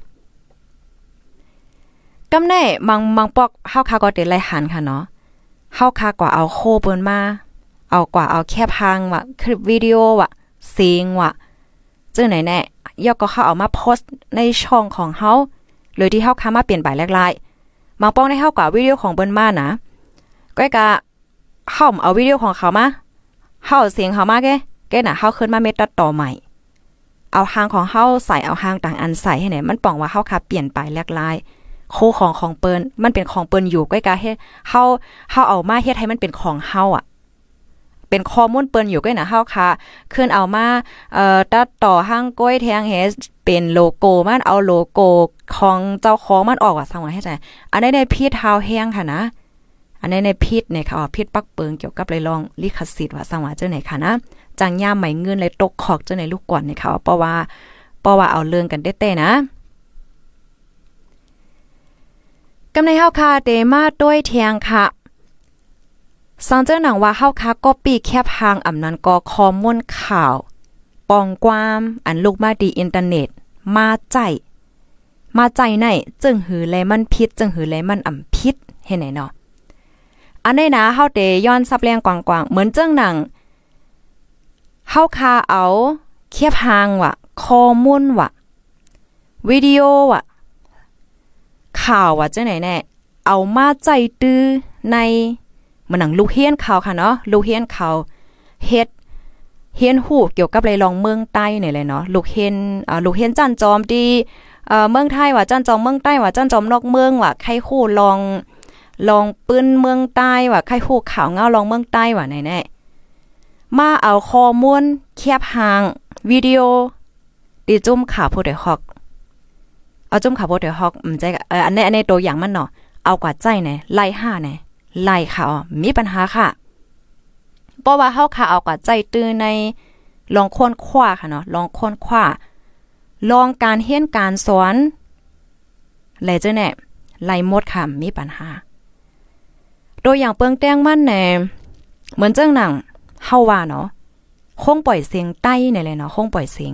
กำแน่มังมังปอกเฮาคาก็เตไลหันค่ะเนาะเฮาคากว่าเอาโคเปิ้นมาเอากว่าเอาแค่พังว่ะคลิปวิดีโอว่ะเสียงว่ะ จึงไหนแน่ยอกก็เขาเอามาโพสต์ในช่องของเฮาหรือที่เฮาค้ามาเปลี่ยนใบแรกๆบางป้องได้เฮากว่าวิดีโอของเปิ้นมานะก้อยกะเฮาเอาวิดีโอของเขามาเฮาเสียงเขามาแกแกน่ะเฮาขึ้นมาเม็ดตัดต่อใหม่ เอาหางของเฮาใส่เอาหางต่างอันใส่ให้ไหนมันป้องว่าเฮาค้าเปลี่ยนไปแรกๆโคของของเปิ้นมันเป็นของเปิ้นอยู่ก้อยกะเฮ็ดเฮาเฮาเอามาเฮ็ดให้มันเป็นของเฮาอะ เป็นข้อมูลเปิ้นอยู่ก้อยนะเฮาค่ะขึ้นเอามาเอ่อตัดต่อห้างก้อยแทงเฮสเป็นโลโก้มันเอาโลโก้ของเจ้าของมันออกว่าสังว่าให้ใจอันนี้ในพีเท้าแห้งค่ะนะ อันนี้ในพิษเนี่ยค่ะพิษปักเปิงเกี่ยวกับเลยลองลิขสิทธิ์ว่าสังว่าเจ้าไหนค่ะนะจังย่าไหมเงินเลยตกขอกเจ้าไหนลูกก่อนเนี่ยค่ะเพราะว่าเพราะว่าเอาเรื่องกันเต้ๆนะกำในเฮาค่ะเตมาด้วยเทียงค่ะ สังเจอหนังว่าเฮาคาก็ปีแคบหางอำนั้นก็ข้อมูลข่าว ปองความอันลูกมาดีอินเทอร์เน็ต มาใจ มาใจไหนจึงหือแลมันพิษจึงหือแลมันอ่ำพิษเห็นไหนเนาะอันนี้นะเฮาเตย้อนซับแรงกว้างๆเหมือนเจ้งหนังเฮาคาเอาเคียบหางว่ะข้อมูลว่ะวิดีโอว่ะข่าวว่ะเจังไหนแน่เอามาใจตื้อใน มันหนังลูกเฮียนเขาค่ะเนาะลูกเฮียนเขาเฮ็ดเฮียนหูเกี่ยวกับไรลองเมืองใต้เนี่ยเลยเนาะลูกเฮียนอ่าลูกเฮียนจันจอมดีเอ่อเมืองไทยว่าจันจอมเมืองใต้ว่าจันจอมนอกเมืองว่าใครคู่ลองลองปืนเมืองใต้ว่าใครคู่ข่าวเงาลองเมืองใต้ว่าไหนแน่มาเอาข้อมูลแคบหางวิดีโอดีจุ่มข่าวผู้ใดฮอกเอาจุ่มข่าวผู้ใดฮอกอืมใจเอออันนี้อันนี้ตัวอย่างมันเนาะเอากว่าใจไหนไล่ห้าไหน ไล่ค่ะอ๋อมีปัญหาค่ะเพราะว่าเฮาค่ะเอากว่าใจตื้อในลองค้นคว้าค่ะเนาะลองค้นคว้าลองการเฮียนการสอนแลเจ้าแน่ไล่หมดค่ะมีปัญหาตัวอย่างเปิงแต้งมั่นแน่เหมือนเจ้งหนังเฮาว่าเนาะคงปล่อยเสียงใต้เนี่ยเลยเนาะคงปล่อยเสียง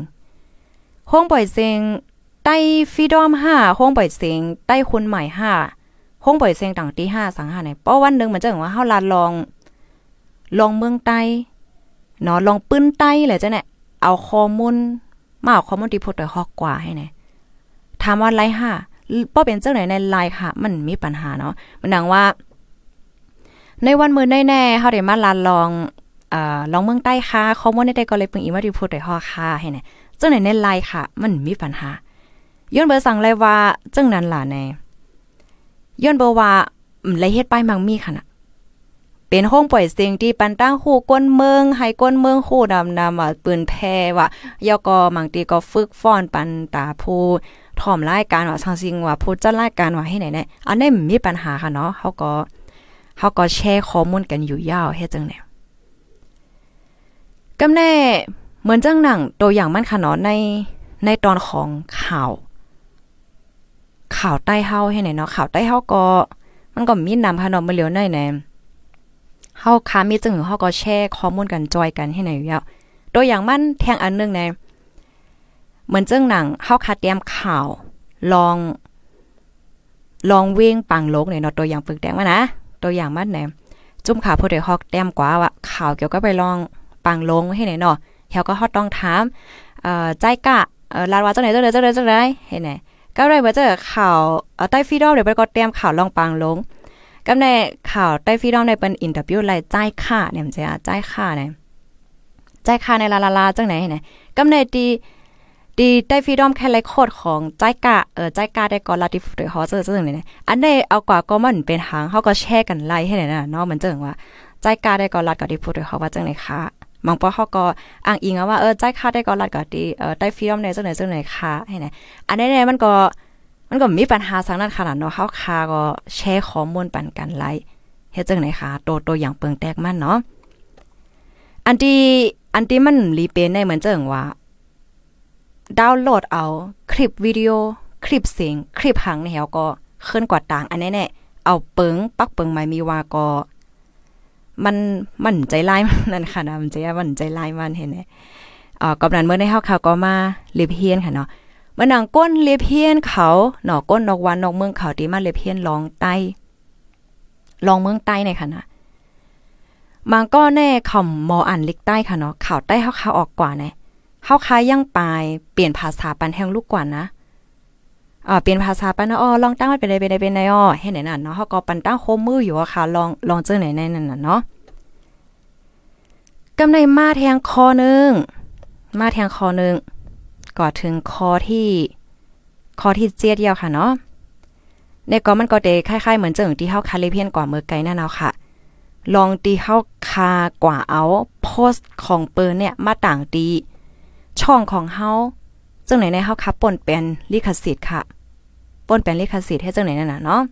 คงปล่อยเสียงใต้ฟีดอม5คงปล่อยเสียงใต้คนใหม่ 5คงปล่อยเสียงต่างตีห้าสังหาในเพราะวันหนึ่งมันจะเห็นว่าเฮาลาลอง ลองเมืองใต้เนาะลองปื้นใต้แหละจ้ะเนี่ยเอาข้อมูลมาเอาข้อมูลที่พดโดยฮอกกว่าให้เนี่ยถามว่าไลห้าป้อเป็นเจ้าไหนในไลค่ะ มันมีปัญหาเนาะมันดังว่า ในวันมือแน่ๆเฮาได้มาลาลองอ่าลองเมืองใต้ค่ะข้อมูลในใดก็เลยเปิงอีว่าที่พูดโดยฮอกค่ะให้เนี่ยเจ้าไหนในไลค่ะ มันมีปัญหาย้อนเบอร์สั่งเลยว่าจังนั้นล่ะแน่ ย้อนบ่ว่าอืมเลเฮ็ดป้ายมังมีค่ะนะเป็นห้องปล่อยเสียงที่ปันตั้งคู่ก้นเมืองให้ก้นเมืองคู่นำนำว่าปืนแพว่ายก็บางทีก็ฝึกฟ้อนปันตาผู้ถ่อมรายการว่าสังสิงว่าผู้จัดรายการว่าให้ไหนเนี่ยอันนี้มีปัญหาค่ะเนาะเขาก็เขาก็แชร์ข้อมูลกันอยู่ยาวเฮ็ดจังได๋กำแน่เหมือนจังหนังตัวอย่างมันค่ะเนาะในในตอนของข่าว ข่าวใต้เฮาให้ไหนเนาะข่าวใต้เฮาก็ มันก็มีนำค่ะเนาะมื้อเหลียวในแหนเฮาคามีจึงเฮาก็แชร์ข้อมูลกันจอยกันให้ไหนอยู่แล้วตัวอย่างมันแทงอันนึงในเหมือนเจ้งหนังเฮาคาเตรียมข่าวลอง ลองเว้งปังโลกเนี่ยเนาะตัวอย่างปึกแดงมานะตัวอย่างมันแหนจุ่มข่าวผู้ใดฮอกแต้มกว่าว่าข่าวเกี่ยวกับไปลองปังลงให้ไหนเนาะเฮาก็ฮอดต้องถามเอ่อใจกะเอ่อลาดว่าจังไหนจังไหนจังไหนจังไหนเห็นไหน ก็ได้ว่าเจอข่าวใต้ฟีดอมเดี๋ยวไปก็เตรียมข่าวลองปังลงกำในข่าวใต้ฟีดอมในเป็นอินเตอร์วิวไล่ใจค่าเนี่ยมันจะใจค่าเนี่ยใจค่าในลาลาลาจังไหนเห็นไหนกำในดีดีได้ฟีดอมแค่ไลโคดของใจกะเออใจกะได้ก็ลาดิฟเดฮอเจอจังไหนอันใดเอากว่าก็มันเป็นหางเฮาก็แชร์กันไล่ให้ไหนน่ะเนาะมันเจังว่าใจกาได้ก็ลัดก็ดิพูดเขาว่าจังไหนคะ บางปอเขาก็อ้างอิงว่าเออใจค่าได้ก็รัดก็ดีเออได้ฟรีดอมในจังไหนจังไหนค่ะให้ไหนอันนี้เนี่ยมันก็มันก็มีปัญหาสังนั้นขนาดเนาะเขาคาก็แชร์ข้อมูลปันกันไลเฮ็ดจังไหนคะตัวตัวอย่างเปิงแตกมันเนาะอันที่อันที่มันรีเป็นในเหมือนเจังว่า ดาวน์โหลดเอา คลิปวิดีโอ คลิปเสียง คลิปหังเนี่ยก็ขึ้นกว่าต่าง อันนี้แน่เอาเปิงปักเปิงไม่มีว่าก็ มันมันใจลายนั่นค่ะนะมันใจมันใจลายมันเห็นไหมอ่ากำนันเมื่อในเฮาข่าวก็มาเลียเพียนค่ะเนาะเมื่อนางก้นเลียเพียนเขาเนาะก้นนอกวันนอกเมืองเขาที่มาเลียเพียนลองใต้ลองเมืองใต้ในค่ะนะมังก็แน่คำมออันลิกใต้ค่ะเนาะข่าวใต้เฮาข่าวออกกว่าแน่เฮาคายังปลายเปลี่ยนภาษาปันแห่งลูกกว่านะ อ่าเปลี่ยนภาษาปันอ๋อลองตั้งมันเป็นไดเป็นไดเป็นไดอ๋อให้ไหนน่ะเนาะเฮาก็ปันตั้งโคมืออยู่อะค่ะลองลองเจอไหนในนั่นน่ะเนาะกำในมาแทงคอนึงมาแทงคอนึงก็ถึงคอที่คอที่เจี๊ยดเดียวค่ะเนาะในก็มันก็เดคล้ายๆเหมือนเจิงที่เฮาคาเลเพียนกว่าเมื่อไกลนั่นเอาค่ะ ลองตีเฮาคากว่าเอาโพสต์ของเปิ้นเนี่ยมาต่างตีช่องของเฮาจังไหนในเฮาคับป่นเป็นลิขสิทธิ์ค่ะ ป่นเป็นลิขสิทธิ์ให้เจังไหนนั่นน่ะเนาะ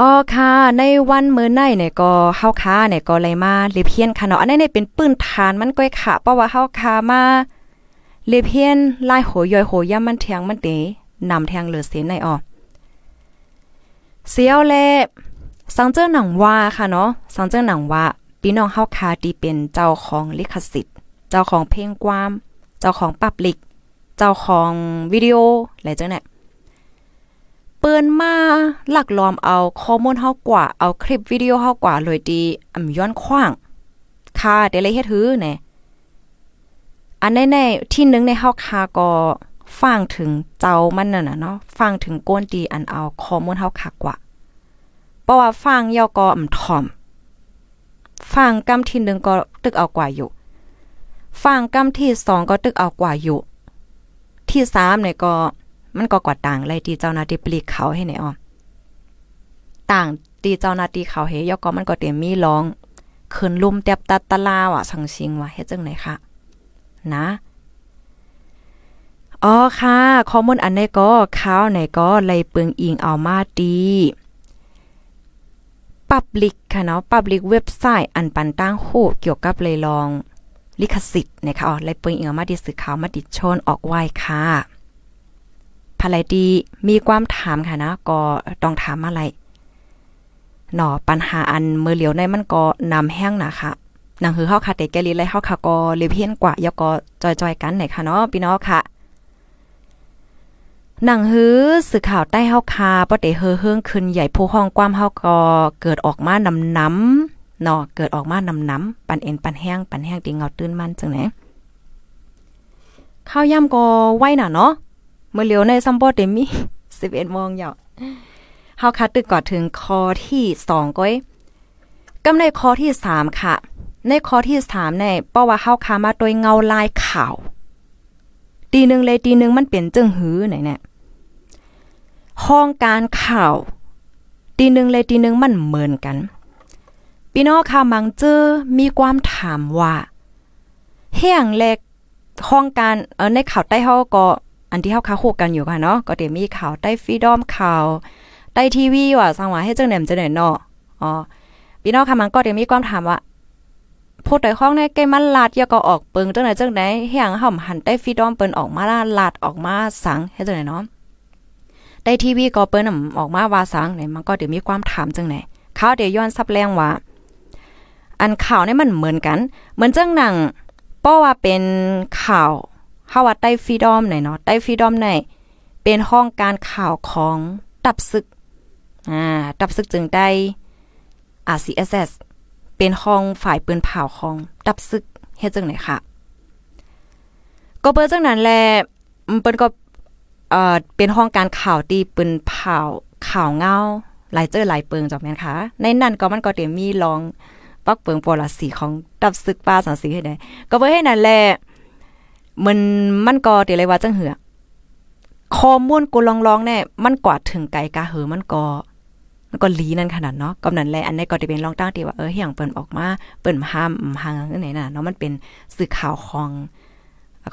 อ๋อค่ะ ในวันมื้อในเนี่ยก็เฮาค้าเนี่ยก็เลยมาเลเพียนค่ะเนาะอันนี้เนี่ยเป็นปืนฐานมันก้อยค่ะเพราะว่าเฮาค้ามาเลเพียนลายโหยอยโหย่ามันเทียงมันเตนำแทงเหลือเสียในออเสียวแลสังเจิ้หนังว่าค่ะเนาะสังเจิ้หนังว่าพี่น้องเฮาค้าที่เป็นเจ้าของลิขสิทธิ์ เจ้าของเพลงความ เจ้าของปับลิก เจ้าของวิดีโออะไรจังเนี่ยเปิ้นมาหลักล้อมเอาข้อมูลเฮากว่าเอาคลิปวิดีโอเฮากว่าเลยดีอำย้อนขว้างค่ะเดี๋ยวเลยเฮ็ดหือแน่อันแน่ๆที่นึงในเฮาคาก็ฟังถึงเจ้ามันนั่นน่ะเนาะฟังถึงก้นดีอันเอาข้อมูลเฮาคักกว่าเพราะว่าฟังยอก็อ่ำถ่อมฟังกำที่นึงก็ตึกเอากว่าอยู่ฟังกำที่2ก็ตึกเอากว่าอยู่ ที่3เนี่ยก็มันก็กว่าต่างเลยที่เจ้านาทีปลีกเขาให้ไหนอ๋อต่างตีเจ้านาทีเขาเฮยก็มันก็เต็มมีร้องขึ้นลุ่มเตียบตัดตะลาว่ะสังชิงว่ะเฮ็ดจังไหนคะนะอ๋อค่ะข้อมูลอันนี้ก็ข่าวไหนก็เลยปึงอิงเอามาดีปับลิกค่ะเนาะปับลิกเว็บไซต์อันปันตั้งโหเกี่ยวกับเลยลอง ลิขสิทธิ์นะคะอ๋อเลยปึงอิงเอามาดิสือข่าวมาดิชนออกไว้ค่ะภายดีมีความถามค่ะนะก็ต้องถามอะไรหนอปัญหาอันมือเหลียวในมันก็นำแห้งนะคะนังคือเฮาค่ะเตแกลีเลเฮาค่ะก็เลยเพี้ยนกว่ายก็จอยๆกันไหนค่ะเนาะพี่น้องค่ะหนังฮือสื่อข่าวใต้เฮาคาบ่ได้เฮอเฮิงขึ้นใหญ่ผู้ห้องความเฮาก็เกิดออกมานำน้ำ เนาะเกิดออกมานำน้ำปันเอ็นปันแห้งปันแห้งติเงาตื้นมันจังไหนข้าวย่ำก็ไว้น่ะเนาะเมื่อเลียวในซัมบอเดมีสิบเอ็ดโมงยาวเฮาคัดตึกก่อนถึงคอที่สองก้อยกำในคอที่สามค่ะ ในคอที่สามในเพราะว่าเฮาคามาโดยเงาลายข่าวตีหนึ่งเลยตีหนึ่งมันเปลี่ยนจึงหื้อไหนเนี่ยห้องการข่าวตีหนึ่งเลยตีหนึ่งมันเหมือนกัน พี่น้องค่ะมังเจอมีความถามว่าเฮียงเล็กห้องการเออในข่าวใต้เฮาก็อันที่เฮาค้าคู่กันอยู่ค่ะเนาะก็เดี๋ยวมีข่าวใต้ฟรีดอมข่าวใต้ทีวีว่าสังว่าให้จังไหนมจังไหนเนาะอ๋อพี่น้องค่ะมันก็เดี๋ยวมีความถามว่าพูดแต่ห้องในเกมันลาดยาก็ออกเปิงจังไหนจังไหนเฮียงห่อมหันใต้ฟรีดอมเปิ้นออกมาลาดออกมาสังให้จังไหนเนาะได้ทีวีก็เปิ้นออกมาว่าสังเนี่ยมันก็เดี๋ยวมีความถามจังไหนเขาเดี๋ยวย้อนซับแรงว่า อันข่าวนี่มันเหมือนกัน เหมือนจังหนังป้อว่าเป็นข่าวเฮาว่าใต้ฟรีดอมไหนเนาะใต้ฟรีดอมไหนเป็นห้องการข่าวของตับศึกอ่าตับศึกจึงได้ RCSS เป็นห้องฝ่ายปืนเผาของตับศึกเฮ็ดจังไหนค่ะ ก็เปิดจังนั้นแหละเปิ้นก็เอ่อเป็นห้องการข่าวตีปืนเผาข่าวเงาหลายเจอหลายเปิงจักแม่นค่ะ ในนั้นก็มันก็เดี๋ยวมีลอง ปักเปิงปอลสีของตับศึกป้าสังสีให้ได้ก็เพื่อให้นั่นแหละมันมันก็เดี๋ยวเลยว่าจังเหือข้อมูลกูลองๆแน่มันกว่าถึงไกลกะเหอมันก็มันก็ลีนั่นขนาดเนาะกำนันแหละอันนี้ก็จะเป็นลองตั้งตีว่าเออเฮียงเปิ้นออกมาเปิ้นห้ามห่างไหนน่ะเนาะมันเป็นสื่อข่าวของ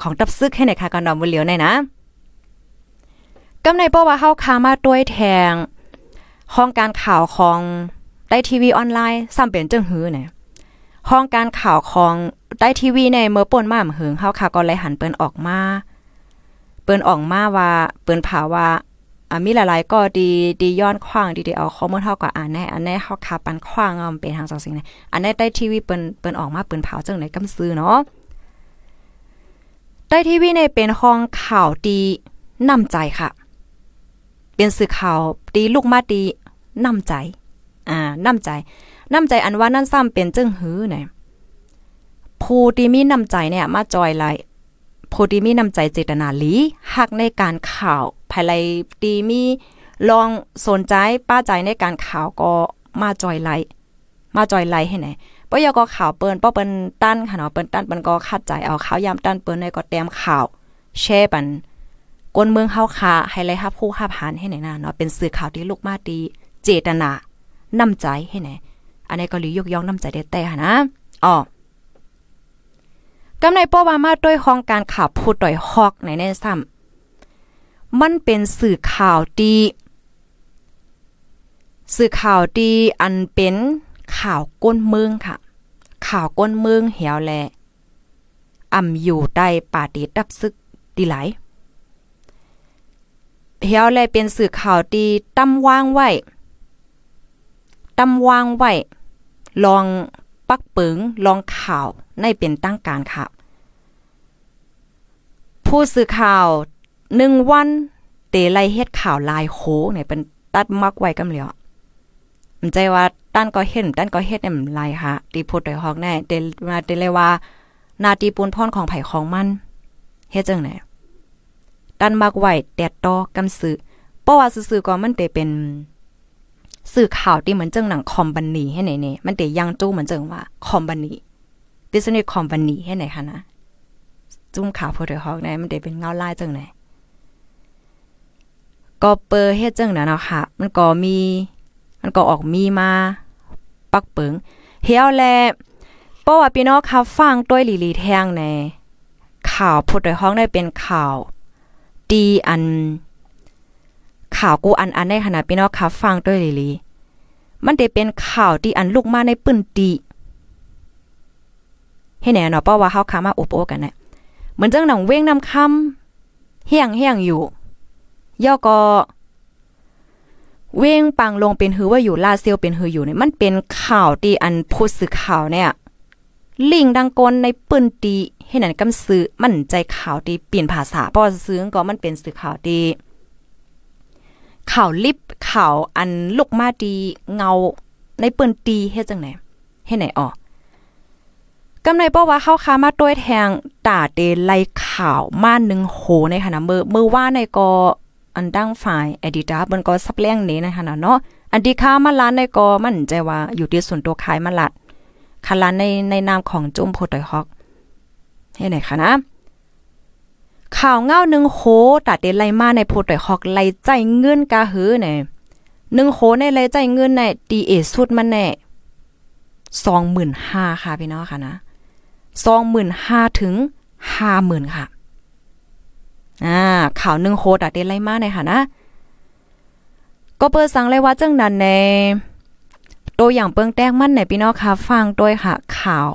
ของตับซึกให้ในค่ะกันดอมบ่เหลียวในนะกำในเพราะว่าเฮาคามาด้วยแทงห้องการข่าวของ ได้ทีวีออนไลน์ซ้ำเป็นจังหือเนี่ยห้องการข่าวของได้ทีวีในเมื่อป่นมาหึงเฮาค่ะก็เลยหันเปิ้นออกมาเปิ้นออกมาว่าเปิ้นผาว่าอ่ามีหลายๆก็ดีดีย้อนขว้างดีๆเอาข้อมูลเฮาก็อ่านแน่อันแนี้เฮาคาปันขว้างเอาเป็นทางสองสิ่งนี้อันแนี้ได้ทีวีเปิ้นเปิ้นออกมาเปิ้นเผาจังไหนกำซื้อเนาะได้ทีวีในเป็นห้องข่าวดีนำใจค่ะ เป็นสื่อข่าวดีลูกมาดีนำใจ อ่านำใจ น้ำใจอันว่านั่นซ้ำเป็นจึงหือเนี่ยผู้ที่มีน้ำใจเนี่ย มาจอยไลผู้ที่มีน้ำใจเจตนาหลีหักในการข่าวภายไลตีมีลองสนใจป้าใจในการข่าวก็มาจอยไลมาจอยไลให้ไหนปยก็ข่าวเปิ้นป้อเปิ้นตั้นค่ะเนาะเปิ้นตั้นเปิ้นก็คัดใจเอาข่าวยามตั้นเปิ้นในก็แต้มข่าวแชร์ปันกนเมืองเฮาคาให้ไลฮับคู่ฮับหานให้ไหนนะเนาะเป็นสื่อข่าวที่ลูกมาดีเจตนา น้ำใจให้ไหนอันนี้ก็ลียกย่องน้ำใจได้แต่นะอ๋อกำในป้อว่ามาด้วยห้องการข่าวพูดต่อยฮอกในแน่ซ้ำมันเป็นสื่อข่าวดีสื่อข่าวดีอันเป็นข่าวก้นเมืองค่ะ ข่าวก้นเมืองเหี่ยวแลอ่ำอยู่ใต้ป่าดีดับซึกดีหลายเหี่ยวแลเป็นสื่อข่าวดีตั้มวางไว้ ตั้มวางไว้ลองปักเปึงลองข่าวในเป็นตั้งการค่ะ ผู้สื่อข่าวหนึ่งวันเตไลเฮ็ดข่าวลายโคเนี่ยเป็นตัดมักไว้กำเหลียวมันใจว่าด้านก็เห็นด้านก็เฮ็ดเนี่ยมันลายค่ะตีพูดโดยฮอกแน่เตมาเตเลยว่า นาตีปูนพรของไผ่ของมันเฮ็ดจังไหนด้านมักไว้แดดตอกำซื้อเพราะว่าซื่อๆก็มันเตเป็น สื่อข่าวที่เหมือนเจังหนังคอมบันนีให้ไหนเนี่ยมันเตยังจู้เหมือนเจังว่าคอมบันนีบิสเนสคอมพานีให้ไหนคะนะจุ้มข่าวพอดฮอกเนี่ยมันเตเป็นเงาลายจังไหนก็เปอร์เฮ็ดจังนะเนาะค่ะ มันก็มี มันก็ออกมีมา ปักเปิงเฮียวแลเพราะว่าพี่น้องค่ะฟังด้วยลีลีแทงในข่าวพดห้องได้เป็นข่าวดีอัน ข่าวกูอันอันได้ขนาดพี่น้องค่ะฟังด้วยลีลีมันได้เป็นข่าวที่อันลูกมาในปื้นตีให้แน่เนาะเพราะว่าเฮาขามาอุปโอกันเนี่ยเหมือนจังหนังเว้งนำคำเฮียงเฮียงอยู่ย่อก็เว้งปังลงเป็นหือว่าอยู่ลาเซียวเป็นหืออยู่เนี่ยมันเป็นข่าวที่อันพูดสื่อข่าวเนี่ย ลิงดังกลในปืนตีให้นั่นกำซื้อมันใจข่าวที่เปลี่ยนภาษาเพราะซื้อก็มันเป็นสื่อข่าวที่ ข่าวลิบข่าวอันลูกมาดีเงาในเปืนตีเฮ็ดจังไหนให้ไหนออกกำในป้าว่าเข้าค้ามาด้วยแทงตาเดไลข่าวมาหนึ่งโหในค่ะนะมือเมื่อว่าในกออันดั้งฝ่ายเอดิตาบนก็ซับแรงนี้นะคะเนาะอันที่ค้ามาล้านในกอมันใจว่าอยู่ที่ส่วนตัวขายมาลัดคาล้านในในนามของจุ้มโพดอยฮอกให้ไหนคะนะ ข่าวเงาหนึ่งโหตัดเดไลมาในโพดอยฮอกไลใจเงินกาหือเนี่ยหนึ่งโคในเลใจเงินในดีเอสุดมันแน่สองหมื่นห้าค่ะพี่น้องค่ะนะสองหมื่นห้าถึงห้าหมื่นค่ะอ่าข่าวหนึ่งโคดอะเดนไลมาในค่ะนะก็เปิดสังเลยว่าจังนั้นในตัวอย่างเปิงแต้งมันในพี่น้องค่ะฟังด้วยค่ะ ข่าว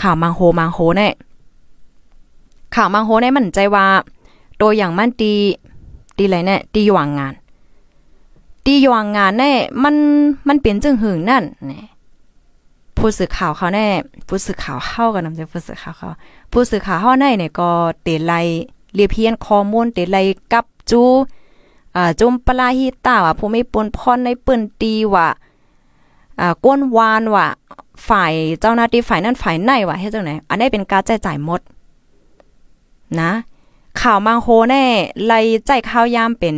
ข่าวมังโฮมังโฮเนี่ย ข่าวมังโฮเนี่ยมันใจว่า ตัวอย่างมันดีดีอะไรเนี่ยดีหว่างงานดีหว่างงานเนี่ยมันมันเปลี่ยนจึงหึงนั่นเนี่ยผู้สื่อข่าวเขาแน่ผู้สื่อข่าวเข้ากันนำใจผู้สื่อข่าวเขาผู้สื่อข่าวเฮาในเนี่ยก็เตะไลเรียเพียนข้อมูลเตะไลกับจูอ่าจุมปลาฮิตาว่าผู้ไม่ปนพรในปืนตีว่าอ่าก้นวานว่าฝ่ายเจ้าหน้าที่ฝ่ายนั้นฝ่ายไหนว่าเฮ็ดจังไหนอันนี้เป็นการแจ้จ่ายหมด นะ ข่าวมังโฮแน่ไล่ใจข้าวยามเป็น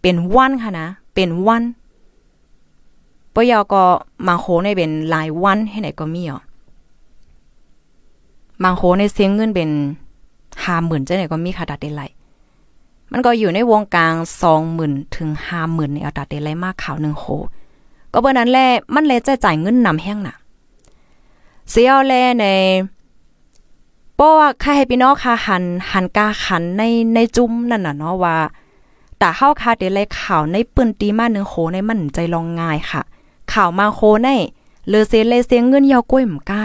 เป็นวันค่ะนะ เป็นวันปยอก็มังโฮในเป็นหลายวันให้ไหนก็มีอะมังโฮในเสียงเงินเป็นห้าหมื่นเจ้าไหนก็มีค่ะดัดเดลัยมันก็อยู่ในวงกลางสองหมื่นถึงห้าหมื่นในเอาดัดเดลัยมากข่าวหนึ่งโฮก็เบอร์นั้นแหละมันเลยจะจ่ายเงินนำแห้งน่ะเสียแลใน ป้อว่าค่าให้พี่น้องค่ะหันหันกาขันในในจุ้มนั่นน่ะเนาะว่าแต่เฮาค่ะเดี๋ยวเลยข่าวในปืนตีมาหนึ่งโหในมันใจลองง่ายค่ะ ข่าวมาโคในเลเซเลเสียงเงินยาวกล้วยหมกา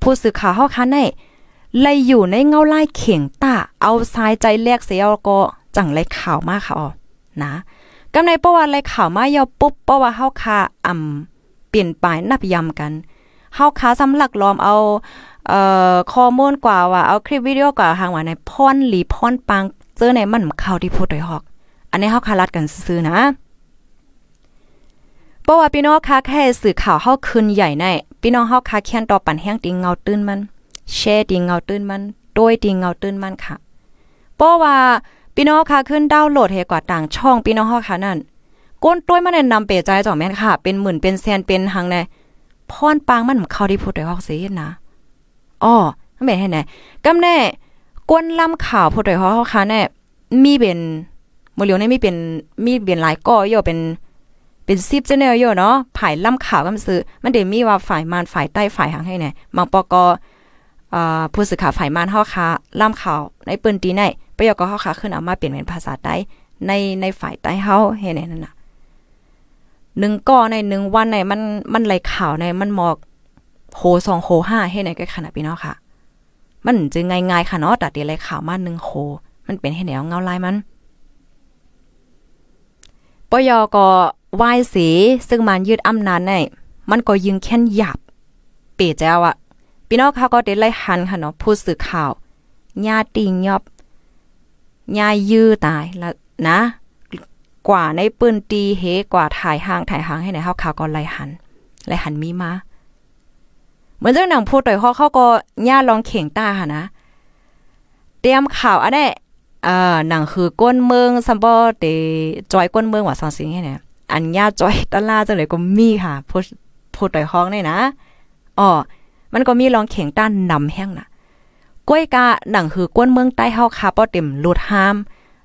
ผู้สื่อข่าวเฮาค่ะในเลยอยู่ในเงาไล่เข่งตาเอาสายใจแลกเสียก็จังเลยข่าวมาค่ะอ๋อนะกำในประวัติเลยข่าวมายาวปุ๊บเพราะว่าเฮาค่ะอ่ำเปลี่ยนปลายนับยำกันเฮาค่ะสำหลักล้อมเอา เอ่อข้อมูลกว่าว่าเอาคลิปวิดีโอกว่าทางว่าในพรหลีพรปังเจอในมันข่าวที่พูดโดยฮอก อันนี้เฮาคารัดกันซื้อนะเพราะว่าพี่น้องค่ะแค่สื่อข่าวเฮาคืนใหญ่ในพี่น้องเฮาค่ะเขียนต่อปันแห้งติงเงาตื้นมันแชร์ติงเงาตื้นมันโดยติงเงาตื้นมันค่ะเพราะว่าพี่น้องค่ะขึ้นดาวน์โหลดเฮกว่าต่างช่องพี่น้องเฮาค่ะนั่นก้นต้วยมันนำเปใจจ่อแม่นค่ะ เป็นหมื่นเป็นแสนเป็นหังในพรปางมันเข้าที่พูดโดยฮอกสินะ อ๋อมันเป็นให้ไหนกำแน่กวนลำข่าวพูดโดยฮอกค่ะแน่มีเป็นมื้อเหลียวนี่มีเป็นมีเป็นหลายก้อย่อเป็นเป็น10จังแนวย่อเนาะฝ่ายล่ำข่าวก็ซื้อมันได้มีว่าฝ่ายมานฝ่ายใต้ฝ่ายหางให้แน่บางปกอ่าผู้สื่อข่าวฝ่ายมานเฮาค่ะล่ำข่าวในปืนตีในประโยคก็เฮาค่ะขึ้นเอามาเปลี่ยนเป็นภาษาใต้ในในฝ่ายใต้เฮาเฮ็ดนั่นน่ะหนึ่งก้อในหนึ่งวันในมันมันไหลข่าวในมันหมอก โหสองโหห้าให้ในก็ขนาดพี่น้องค่ะ มันจึงง่ายๆค่ะเนาะแต่เดี๋ยวไหลข่าวมาหนึ่งโหมันเป็นให้แนวเงาลายมันปยอก็วายสีซึ่งมันยืดอำนาจในมันก็ยิงแค่นหยาบเปเจ้าอะพี่น้องเขาก็ได้ไล่หันค่ะเนาะผู้สื่อข่าวญาติงยอบญายื้อตายแล้วนะ กว่าในปืนตีเฮกว่าถ่ายห่างถ่ายห่างให้ในเฮาข่าวก็ไล่หันไล่หันมีมา เหมือนเจ้าหนังพูดต่อยเขาเขาก็ย่าลองเข่งตาค่ะนะ เตรียมข่าวอันนี้อ่าหนังคือก้นเมืองซัมบอเตจอยก้นเมืองว่าซองสิงให้เนี่ยอันย่าจอยตลาจังเลยก็มีค่ะพูดพูดต่อยห้องนี่นะอ๋อมันก็มีลองเข่งต้านนำแห้งนะก้วยกะหนังคือก้นเมืองใต้เฮาค่ะป้อเต็มหลุดห้าม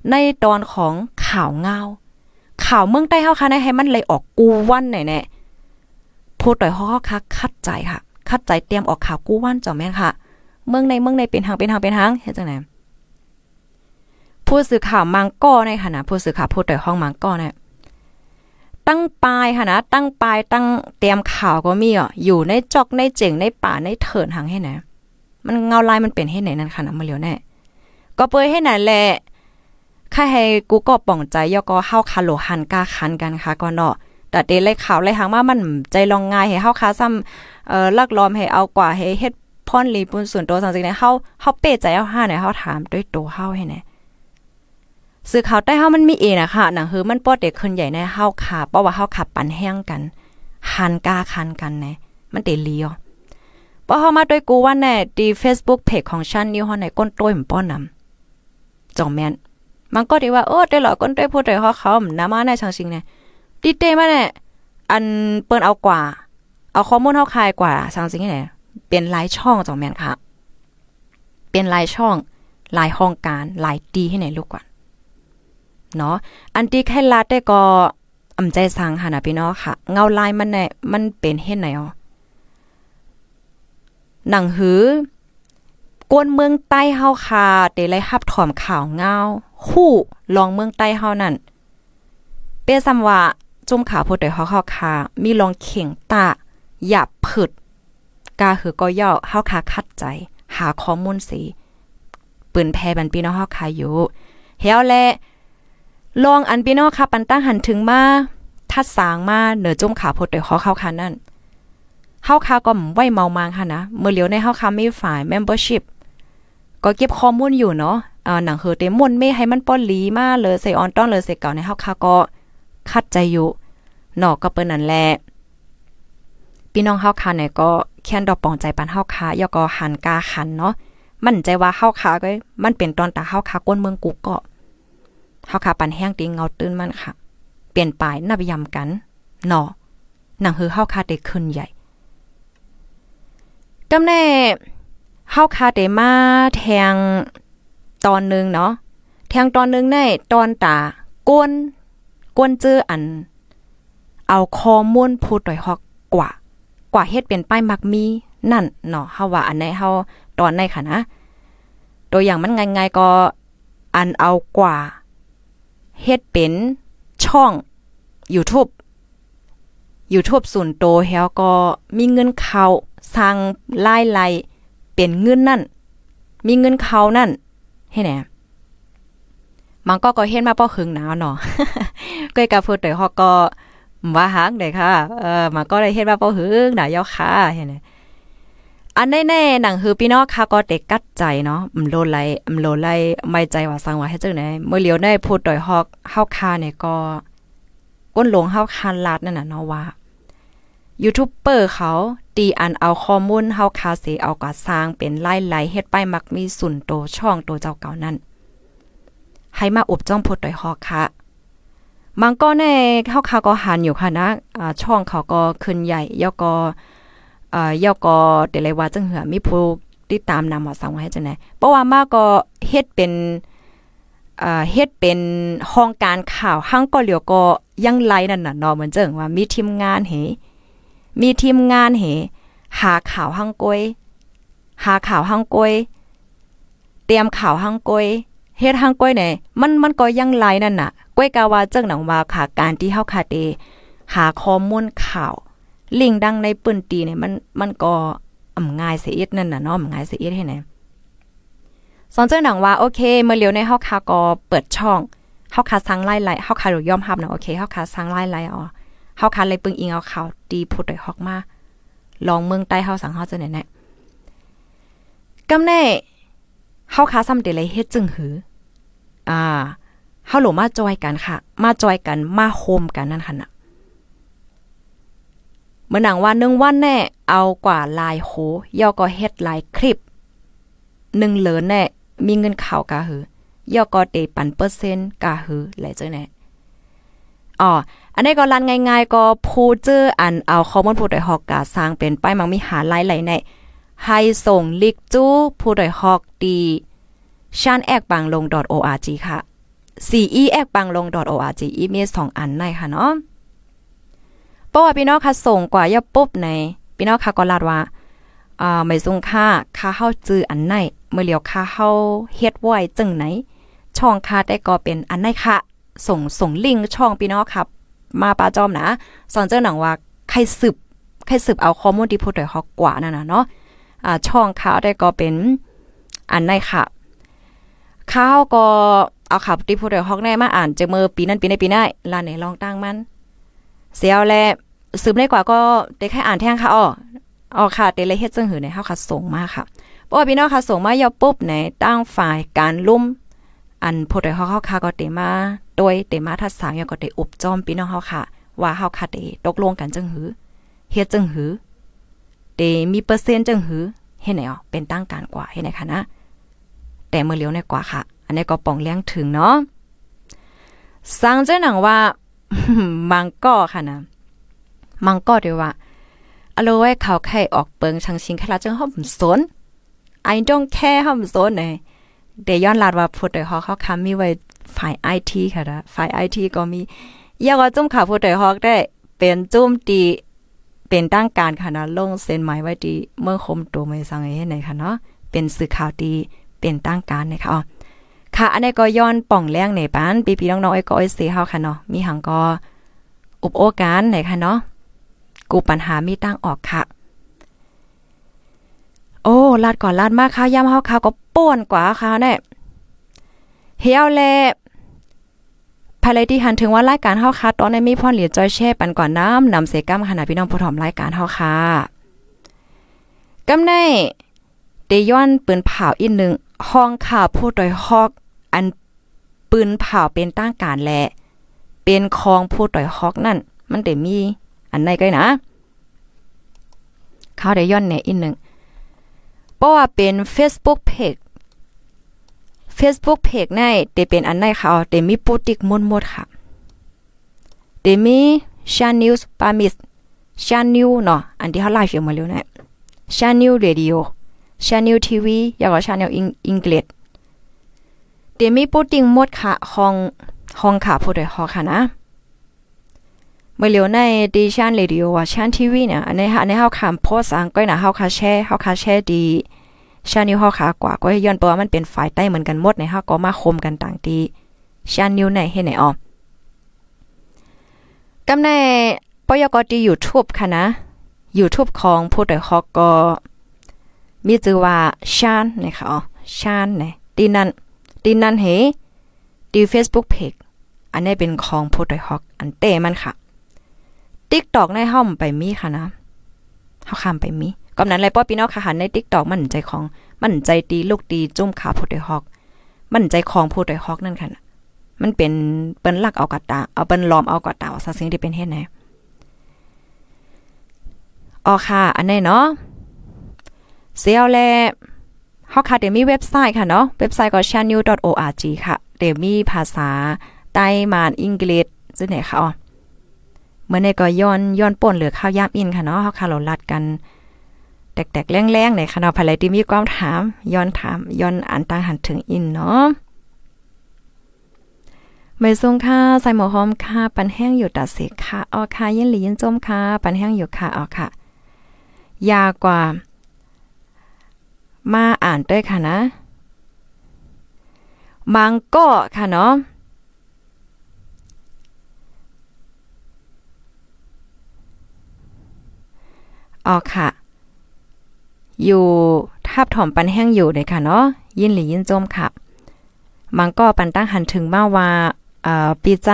ในตอนของข่าวเงาข่าวเมืองใต้เฮาค่ะให้มันเลยออกกูวันไหนแน่พูดต่อยฮอค่ะคัดใจค่ะ คัดใจเตรียมออกข่าวกู้วันจ่อแม่นค่ะ เมืองในเมืองในเป็นทางเป็นทางเป็นทางเฮ็ดจังได๋ผู้สื่อข่าวมังก้อในค่ะนะผู้สื่อข่าวพูดต่อยห้องมังก้อเนี่ยตั้งปลายค่ะนะตั้งปลายตั้งเตรียมข่าวก็มีอะอยู่ในจอกในเจ๋งในป่าในเถินหางให้ไหนมันเงาลายมันเป็นให้ไหนนั่นค่ะนะมาเหลียวแน่ก็เปยให้ไหนแหละค่าให้กูก็ป่องใจยอก็เฮาคาโลหันกาคันกันค่ะก่อนเนาะแต่เดเลยข่าวเลยหางว่ามันใจลองง่ายให้เฮาคาซ้ำ เอ่อลักล้อมให้เอากว่าให้เฮ็ดพรลีปุนส่วนตัวสังสิเนี่ยเฮาเฮาเป้ใจเอาห้าเนี่ยเฮาถามด้วยตัวเฮาให้ไหนสื่อข่าวใต้เฮามันมีเอนะค่ะหนังคือมันป้อเด็กคนใหญ่ในเฮาขาเพราะว่าเฮาขับปันแห้งกันหันกาคันกันแน่มันเตลีอะพอเฮามาด้วยกูว่าแน่ดี Facebook เพจของฉันนี่เฮาในก้นต้วยมป้อนนำจ่องแม่นมันก็ดีว่าเออได้หรอก้นต้วยพูดได้เฮาเขานำมาในชังชิงเนี่ยดีเตมาเนี่ยอันเปิ้นเอากว่า เอาข้อมูลเฮาคายกว่าชังชิงนี่เป็นหลายช่องจองแมนค่ะ เป็นหลายช่องหลายห้องการหลายดีให้ไหนลูกก่อนเนาะอันที่แค่ลัดได้ก็อำใจสังหานะพี่น้องค่ะ เงาลายมันเนี่ยมันเป็นเฮ็ดไหนอ๋อหนังหือกวนเมืองใต้เฮาค่ะเตไลฮับถอมข่าวเงาคู่ลองเมืองใต้เฮานั่นเป้ซ้ำว่าจุ่มข่าวผู้ใดเฮาเข้าค่ะมีลองเข่งตา หยับผึดกาคือก็ย่อเฮาค่ะคัดใจ หาข้อมูลสิปืนแพบันพี่น้องเฮาค่ะอยู่เฮาแลลองอันพี่น้องค่ะปันตั้งหันถึงมาทัดสางมาเหนือจุ่มขาผู้ใดเฮาเข้าค่ะนั่นเฮาค่ะก็ไว้เมามางค่ะนะเมื่อเหลียวในเฮาค่ะมีฝ่าย membership ก็เก็บข้อมูลอยู่เนาะอ่าหนังเฮอเตมนไม่ให้มันป้อนลีมาเลยใส่ออนต้องเลยใส่เก่าในเฮาค่ะก็คัดใจอยู่เนาะก็เปิ้นนั่นแหละ พี่น้องเฮาค่ะเนี่ยก็แค้นดอกปองใจปันเฮาค่ะยก็หันกาขันเนาะมั่นใจว่าเฮาค่ะก็มันเป็นตอนตาเฮาค่ะก้นเมืองกุกเกาะเฮาค่ะปันแห้งติงเงาตื้นมันค่ะ เปลี่ยนปลายนับยำกันเนาะหนังคือเฮาค่ะได้ขึ้นใหญ่กำแน่เฮาคาเดมาแทงตอนนึงเนาะแทงตอนนึงในตอนตาก้นก้นเจออัน เอาคอมูลพูดต่อยฮอกกว่า กว่าเฮ็ดเป็นป้ายมักมี นั่นเนาะเฮาว่าอันไหนเฮาตอนในค่ะนะ ตัวอย่างมันง่ายๆก็อันเอากว่าเฮ็ดเป็นช่อง YouTube YouTube ส่วนโตเฮาก็มีเงินเขาสร้างรายไลเป็นเงินนั่น มีเงินเขานั่นให้แหนมันก็ก็เห็นมาป้อหึงหนาวเนาะก้อยกาพูดแต่ฮอกก็ ว่าฮักเด้ค่ะ เออมันก็ได้เห็นมาป้อหึงหนาวเยาค่ะเห็นไหมอันแน่ๆหนังคือพี่น้องค่ะก็เด็กกัดใจเนาะมโลไลมโลไลไม่ใจว่าสังว่าให้จังไหนเมื่อเลียวได้พูดต่อยฮอกเฮาคาเนี่ยก็ก้นหลงเฮาคานลาดนั่นน่ะเนาะว่ายูทูบเบอร์เขาตีอันเอาข้อมูลเฮาคาเสเอากาสร้างเป็นไล่ไหลเฮ็ดไปมักมีสุนโตช่องโตเจ้าเก่านั้นให้มาอบจ้องพดดอยฮอกค่ะ มังก็แน่เฮาคาก็หันอยู่ค่ะนะช่องเขาก็ขึ้นใหญ่ยอก็อ่ายอก็เดเลยว่าจังเหือมีผู้ติดตามนำมาสั่งไว้ให้จังได๋เพราะว่ามาก็เฮ็ดเป็นเฮ็ดเป็นห้องการข่าวหั่งก็เหลียวก็ยังไลนั่นน่ะเนาะเหมือนเจังว่ามีทีมงานเฮมีทีมงานเหหาข่าวหังกวยหาข่าวหังกวยเตรียมข่าวหังกวย เฮ็ดหังกวยเนี่ยมันมันก็ยังไลนั่นน่ะก้วยกาว่าจังหนังว่าค่ะการที่เฮาคาเตหาข้อมูลข่าว ลิงดังในปืนตีเนี่ยมันมันก็อ่ำง่ายเสียอีนั่นน่ะเนาะอ่ำง่ายเสียอีให้ไหนสอนเจ้าหนังว่าโอเคเมื่อเลียวในเฮาคาก็เปิดช่องเฮาคาสังไล่ไล่เฮาคาอยู่ยอมรับนะโอเคเฮาคาสังไล่ไล่อ๋อเฮาคันเลยปึงอิงเอาข่าวดีพูดด้ฮอกมาลองเมืองใต้เฮาสังเฮาจะไหนแน่กำแน่ เฮาคาซ้ำเดเลยเฮ็ดจึงหือ อ่าเฮาหลมาจอยกันค่ะ มาจอยกันมาโฮมกันนั่นค่ะน่ะเมื่อหนังว่านึงวันแน่ เอากว่าลายโหย่อก็เฮ็ดลายคลิปหนึ่งเหลือแน่ มีเงินข่าวกาหือย่อก็เตปันเปอร์เซ็นต์กาหือแหละเจ้าแน่อ๋ออันนี้ก็รันง่ายๆ ก็ผู้จื้ออันเอาข้อมูลผู้ใดฮอกกาสร้างเป็นป้ายมังมีหาหลายๆใน ให้ส่งลิกจู้ผู้ใดฮอกดีชันแอกบังลง .org ค่ะ ce แอกบังลง .org อีเมลสองอันในค่ะเนาะเพราะว่าพี่น้องค่ะส่งกว่าย่าปุ๊บในพี่น้องค่ะก็ลาดว่าอ่าไม่ส่งค่าค่าเฮาจื้ออันไหนเมื่อเหลียวค่าเฮาเฮ็ดไว้จึงไหน ช่องค่าได้ก็เป็นอันไหนค่ะ ส่งส่งลิงก์ช่องพี่น้องครับ มาปาจอมนะสอนเจ้าหนังว่าใครสืบใครสืบเอาข้อมูลที่พูดโดยฮอกกว่านั่นนะเนาะ อ่าช่องข่าวได้ก็เป็นอันในค่ะข่าวก็เอาข่าวที่พูดโดยฮอกแน่มาอ่านเจะมือปีนั้นปีในปีหน้าลานไหนลองตั้งมัน เสียวแลสืบได้กว่าก็ได้แค่อ่านแท่งค่ะอ้ออ๋อค่ะเตเลเฮ็ดจังหือในเฮาวค่ะส่งมาค่ะเพราะว่าพี่น้องค่ะส่งมายอปุ๊บในตั้งฝ่ายการลุ่ม อันพูดโดยฮอกเฮาค่ะก็เตมาโดยเตมาทัดสางยก็ได้อบจอมพี่น้องเฮาค่ะ ว่าเฮาค่ะได้ตกลงกันจังหือเฮ็ดจังหือ เตมีเปอร์เซ็นต์จังหือเฮ็ดไหนอ๋อเป็นตั้งการกว่าเฮ็ดไหนคะนะ แต่เมื่อเลี้ยวในกว่าค่ะ อันนี้ก็ป่องเลี้ยงถึงเนาะสังเจ้าหนังว่ามังก็ค่ะนะมังก็เดียวว่าอโลไว้เขาไข่ออกเปิงชังชิงแค่ละจังห่อมสน I don't care ห่อมสนเนี่ยเดย้อนลาดว่าพูดโดยเขาเขาคำมีไว้ฝ่ายไอทีค่ะนะฝ่ายไอทีก็มียาว่าจุ่มขาวผู้ใดยฮอกได้เป็นจุ่มตี เป็นตั้งการค่ะนะลงเซ็นหมายไว้ดีเมื่อคมตัวไม่สังเกตไหนค่ะเนาะเป็นสื่อข่าวดีเป็นตั้งการนะคะอ๋อค่ะ อันนี้ก็ย้อนป่องแรงในบ้านปีพี่น้องๆไอ้ก็ไอ้เสียเฮาค่ะเนาะมีหังก็อุบโอการไหนค่ะเนาะกูปัญหามีตั้งออกค่ะ โอ้ลาดก่อนลาดมากค่ะย่ำเฮาค่ะก็ป่วนกว่าค่ะเนี่ยเฮียวแล ภายในที่หันถึงว่ารายการเฮาค่ะตอนนี้มีพ่อเหลียจอยแช่ปันก่อนน้ำนำเสกัมขนาดพี่น้องผู้ถอมรายการเฮาค่ะกำในเตย้อนปืนเผาอีกหนึ่งห้องข่าวผู้โดยฮอกอันปืนเผาเป็นตั้งการแลเป็นคองผู้โดยฮอกนั่น มันเดมี อันไหนก็นะข่าวได้ย้อนเนี่ยอีกหนึ่งเพราะว่าเป็น Facebook Page Facebook Page ในเตเป็นอันไหนค่ะเตมีโปรติกมดมดค่ะเตมีชานิวส์ปามิสชานิวเนาะอันที่เขาไลฟ์อยู่มาแล้วเนี่ยชานิวเรดิโอชานิวทีวีอยากว่าชานิวอังกฤษเตมีโปรติกมดค่ะห้องห้องค่ะผู้ใดฮอค่ะนะเมื่อเร็วในดิชันเรดิโอว่าชันทีวีเนี่ยอันนี้อันนี้เฮาคำโพสต์อังก็นะเฮาคาแชร์เฮาคาแชร์ดี ชานิวเฮาขากว่าก็ย้อนเปว่ามันเป็นฝ่ายใต้เหมือนกันหมดในเฮาก็มาคมกันต่างตีชานิวไหนเฮ็ดไหนออกกำในปยกดี YouTube ค่ะนะ YouTube ของผู้ใดฮอกก็มีชื่อว่าชานนะคะอ๋อชานเนี่ยตีนั้นตีนั้นเฮดี Facebook Page อันนี้เป็นของผู้ใดฮอกอันเต้มันค่ะ TikTok ในห้องไปมีค่ะนะเฮาข้ามไปมี กำนั้นเลยป้อพี่น้องค่ะหันใน TikTok มันใจของ มันใจตีลูกตีจุ่มขาผู้ใดฮอก มันใจของผู้ใดฮอกนั่นค่ะมันเป็นเปิ้นลักเอากระตาเอาเปิ้นล้อมเอากระตาซะสิ่งที่เป็นเฮ็ดไหนอ๋อค่ะ อันนี้เนาะเซียวแลเฮาค่ะเดี๋ยวมีเว็บไซต์ค่ะเนาะเว็บไซต์ก็ channel.org ค่ะเดี๋ยวมีภาษาไต้หมานอังกฤษจังไหนค่ะอ๋อเมื่อในก็ย้อนย้อนป่นเหลือข้าวยามอินค่ะเนาะเฮาค่ะเราลัดกัน แตกๆแรงๆในคณะภายไลที่มีความถามย้อนถามย้อนอ่านตั้งหันถึงอินเนาะไม่ทรงค่ะใส่หมอหอมค่ะปันแห้งอยู่ตัดเสกค่ะออค่ะยินหลียินจมค่ะปันแห้งอยู่ค่ะออค่ะ ยากว่า มาอ่านด้วยค่ะนะมังก็ค่ะเนาะอ๋อค่ะ อยู่ทับถอมปันแห้งอยู่เลยค่ะเนาะยินหลียินจมค่ะ มังก็ปันตั้งหันถึงมาว่าเอ่อปีใจ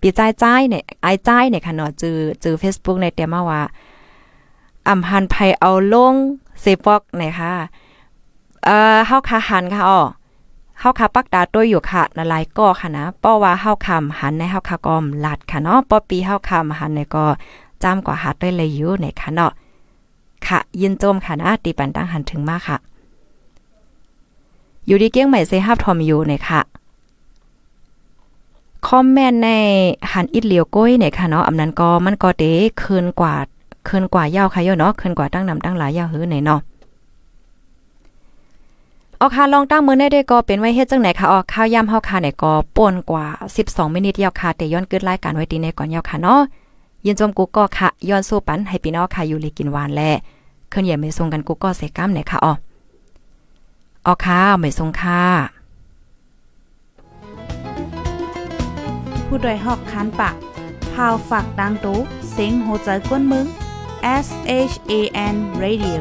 ปีใจใจเนี่ยไอใจเนี่ยค่ะเนาะจือจือ Facebook ในเต็มมาว่าอำพันไผเอาลงเซฟอกเนะคะเอ่อเฮาคาหันค่ะอ๋อเฮาคาปักดาตัวอยู่ค่ะละลายก็ค่ะนะเพราว่าเฮาคำหันในเฮาคากอมลัดค่ะเนาะป้อปีเฮาคำหันในก็จำกว่าหัดด้วยเลยอยู่ในค่ะเนาะ ค่ะ ยินโจมค่ะนะตีปันตั้งหันถึงมากค่ะ อยู่ดีเกี้ยงใหม่เซฮับทอมอยู่ในค่ะคอมเมนต์ในหันอิดเหลียวก้อยเนี่ยค่ะเนาะอำนั้นก็มันก็เด้คืนกว่าคืนกว่ายาวค่ะโยเนาะคืนกว่าตั้งนำตั้งหลายยาวหือไหนเนาะออกค่ะลองตั้งมือได้ได้ก็เป็นไว้เฮ็ดจังไหนค่ะออกข้าวย่ำเฮาค่ะเนี่ยก็ป่นกว่า 12 มินิยาวค่ะแต่ย้อนเกึดรายการไว้ตีในก่อนยาวค่ะเนาะ ยินจมกูก็ค่ะย้อนสู้ปันให้พี่น้องค่ะอยู่ลีกินหวานแลเคลื่อนใหญ่ไม่ทรงกันกูก็เสก้ามไหนค่ะอ๋อออค่ะไม่ทรงค่ะผู้โดยหอกคันปากพาวฝากดังตู้เซ็งโหใจกวนมึง S H A N Radio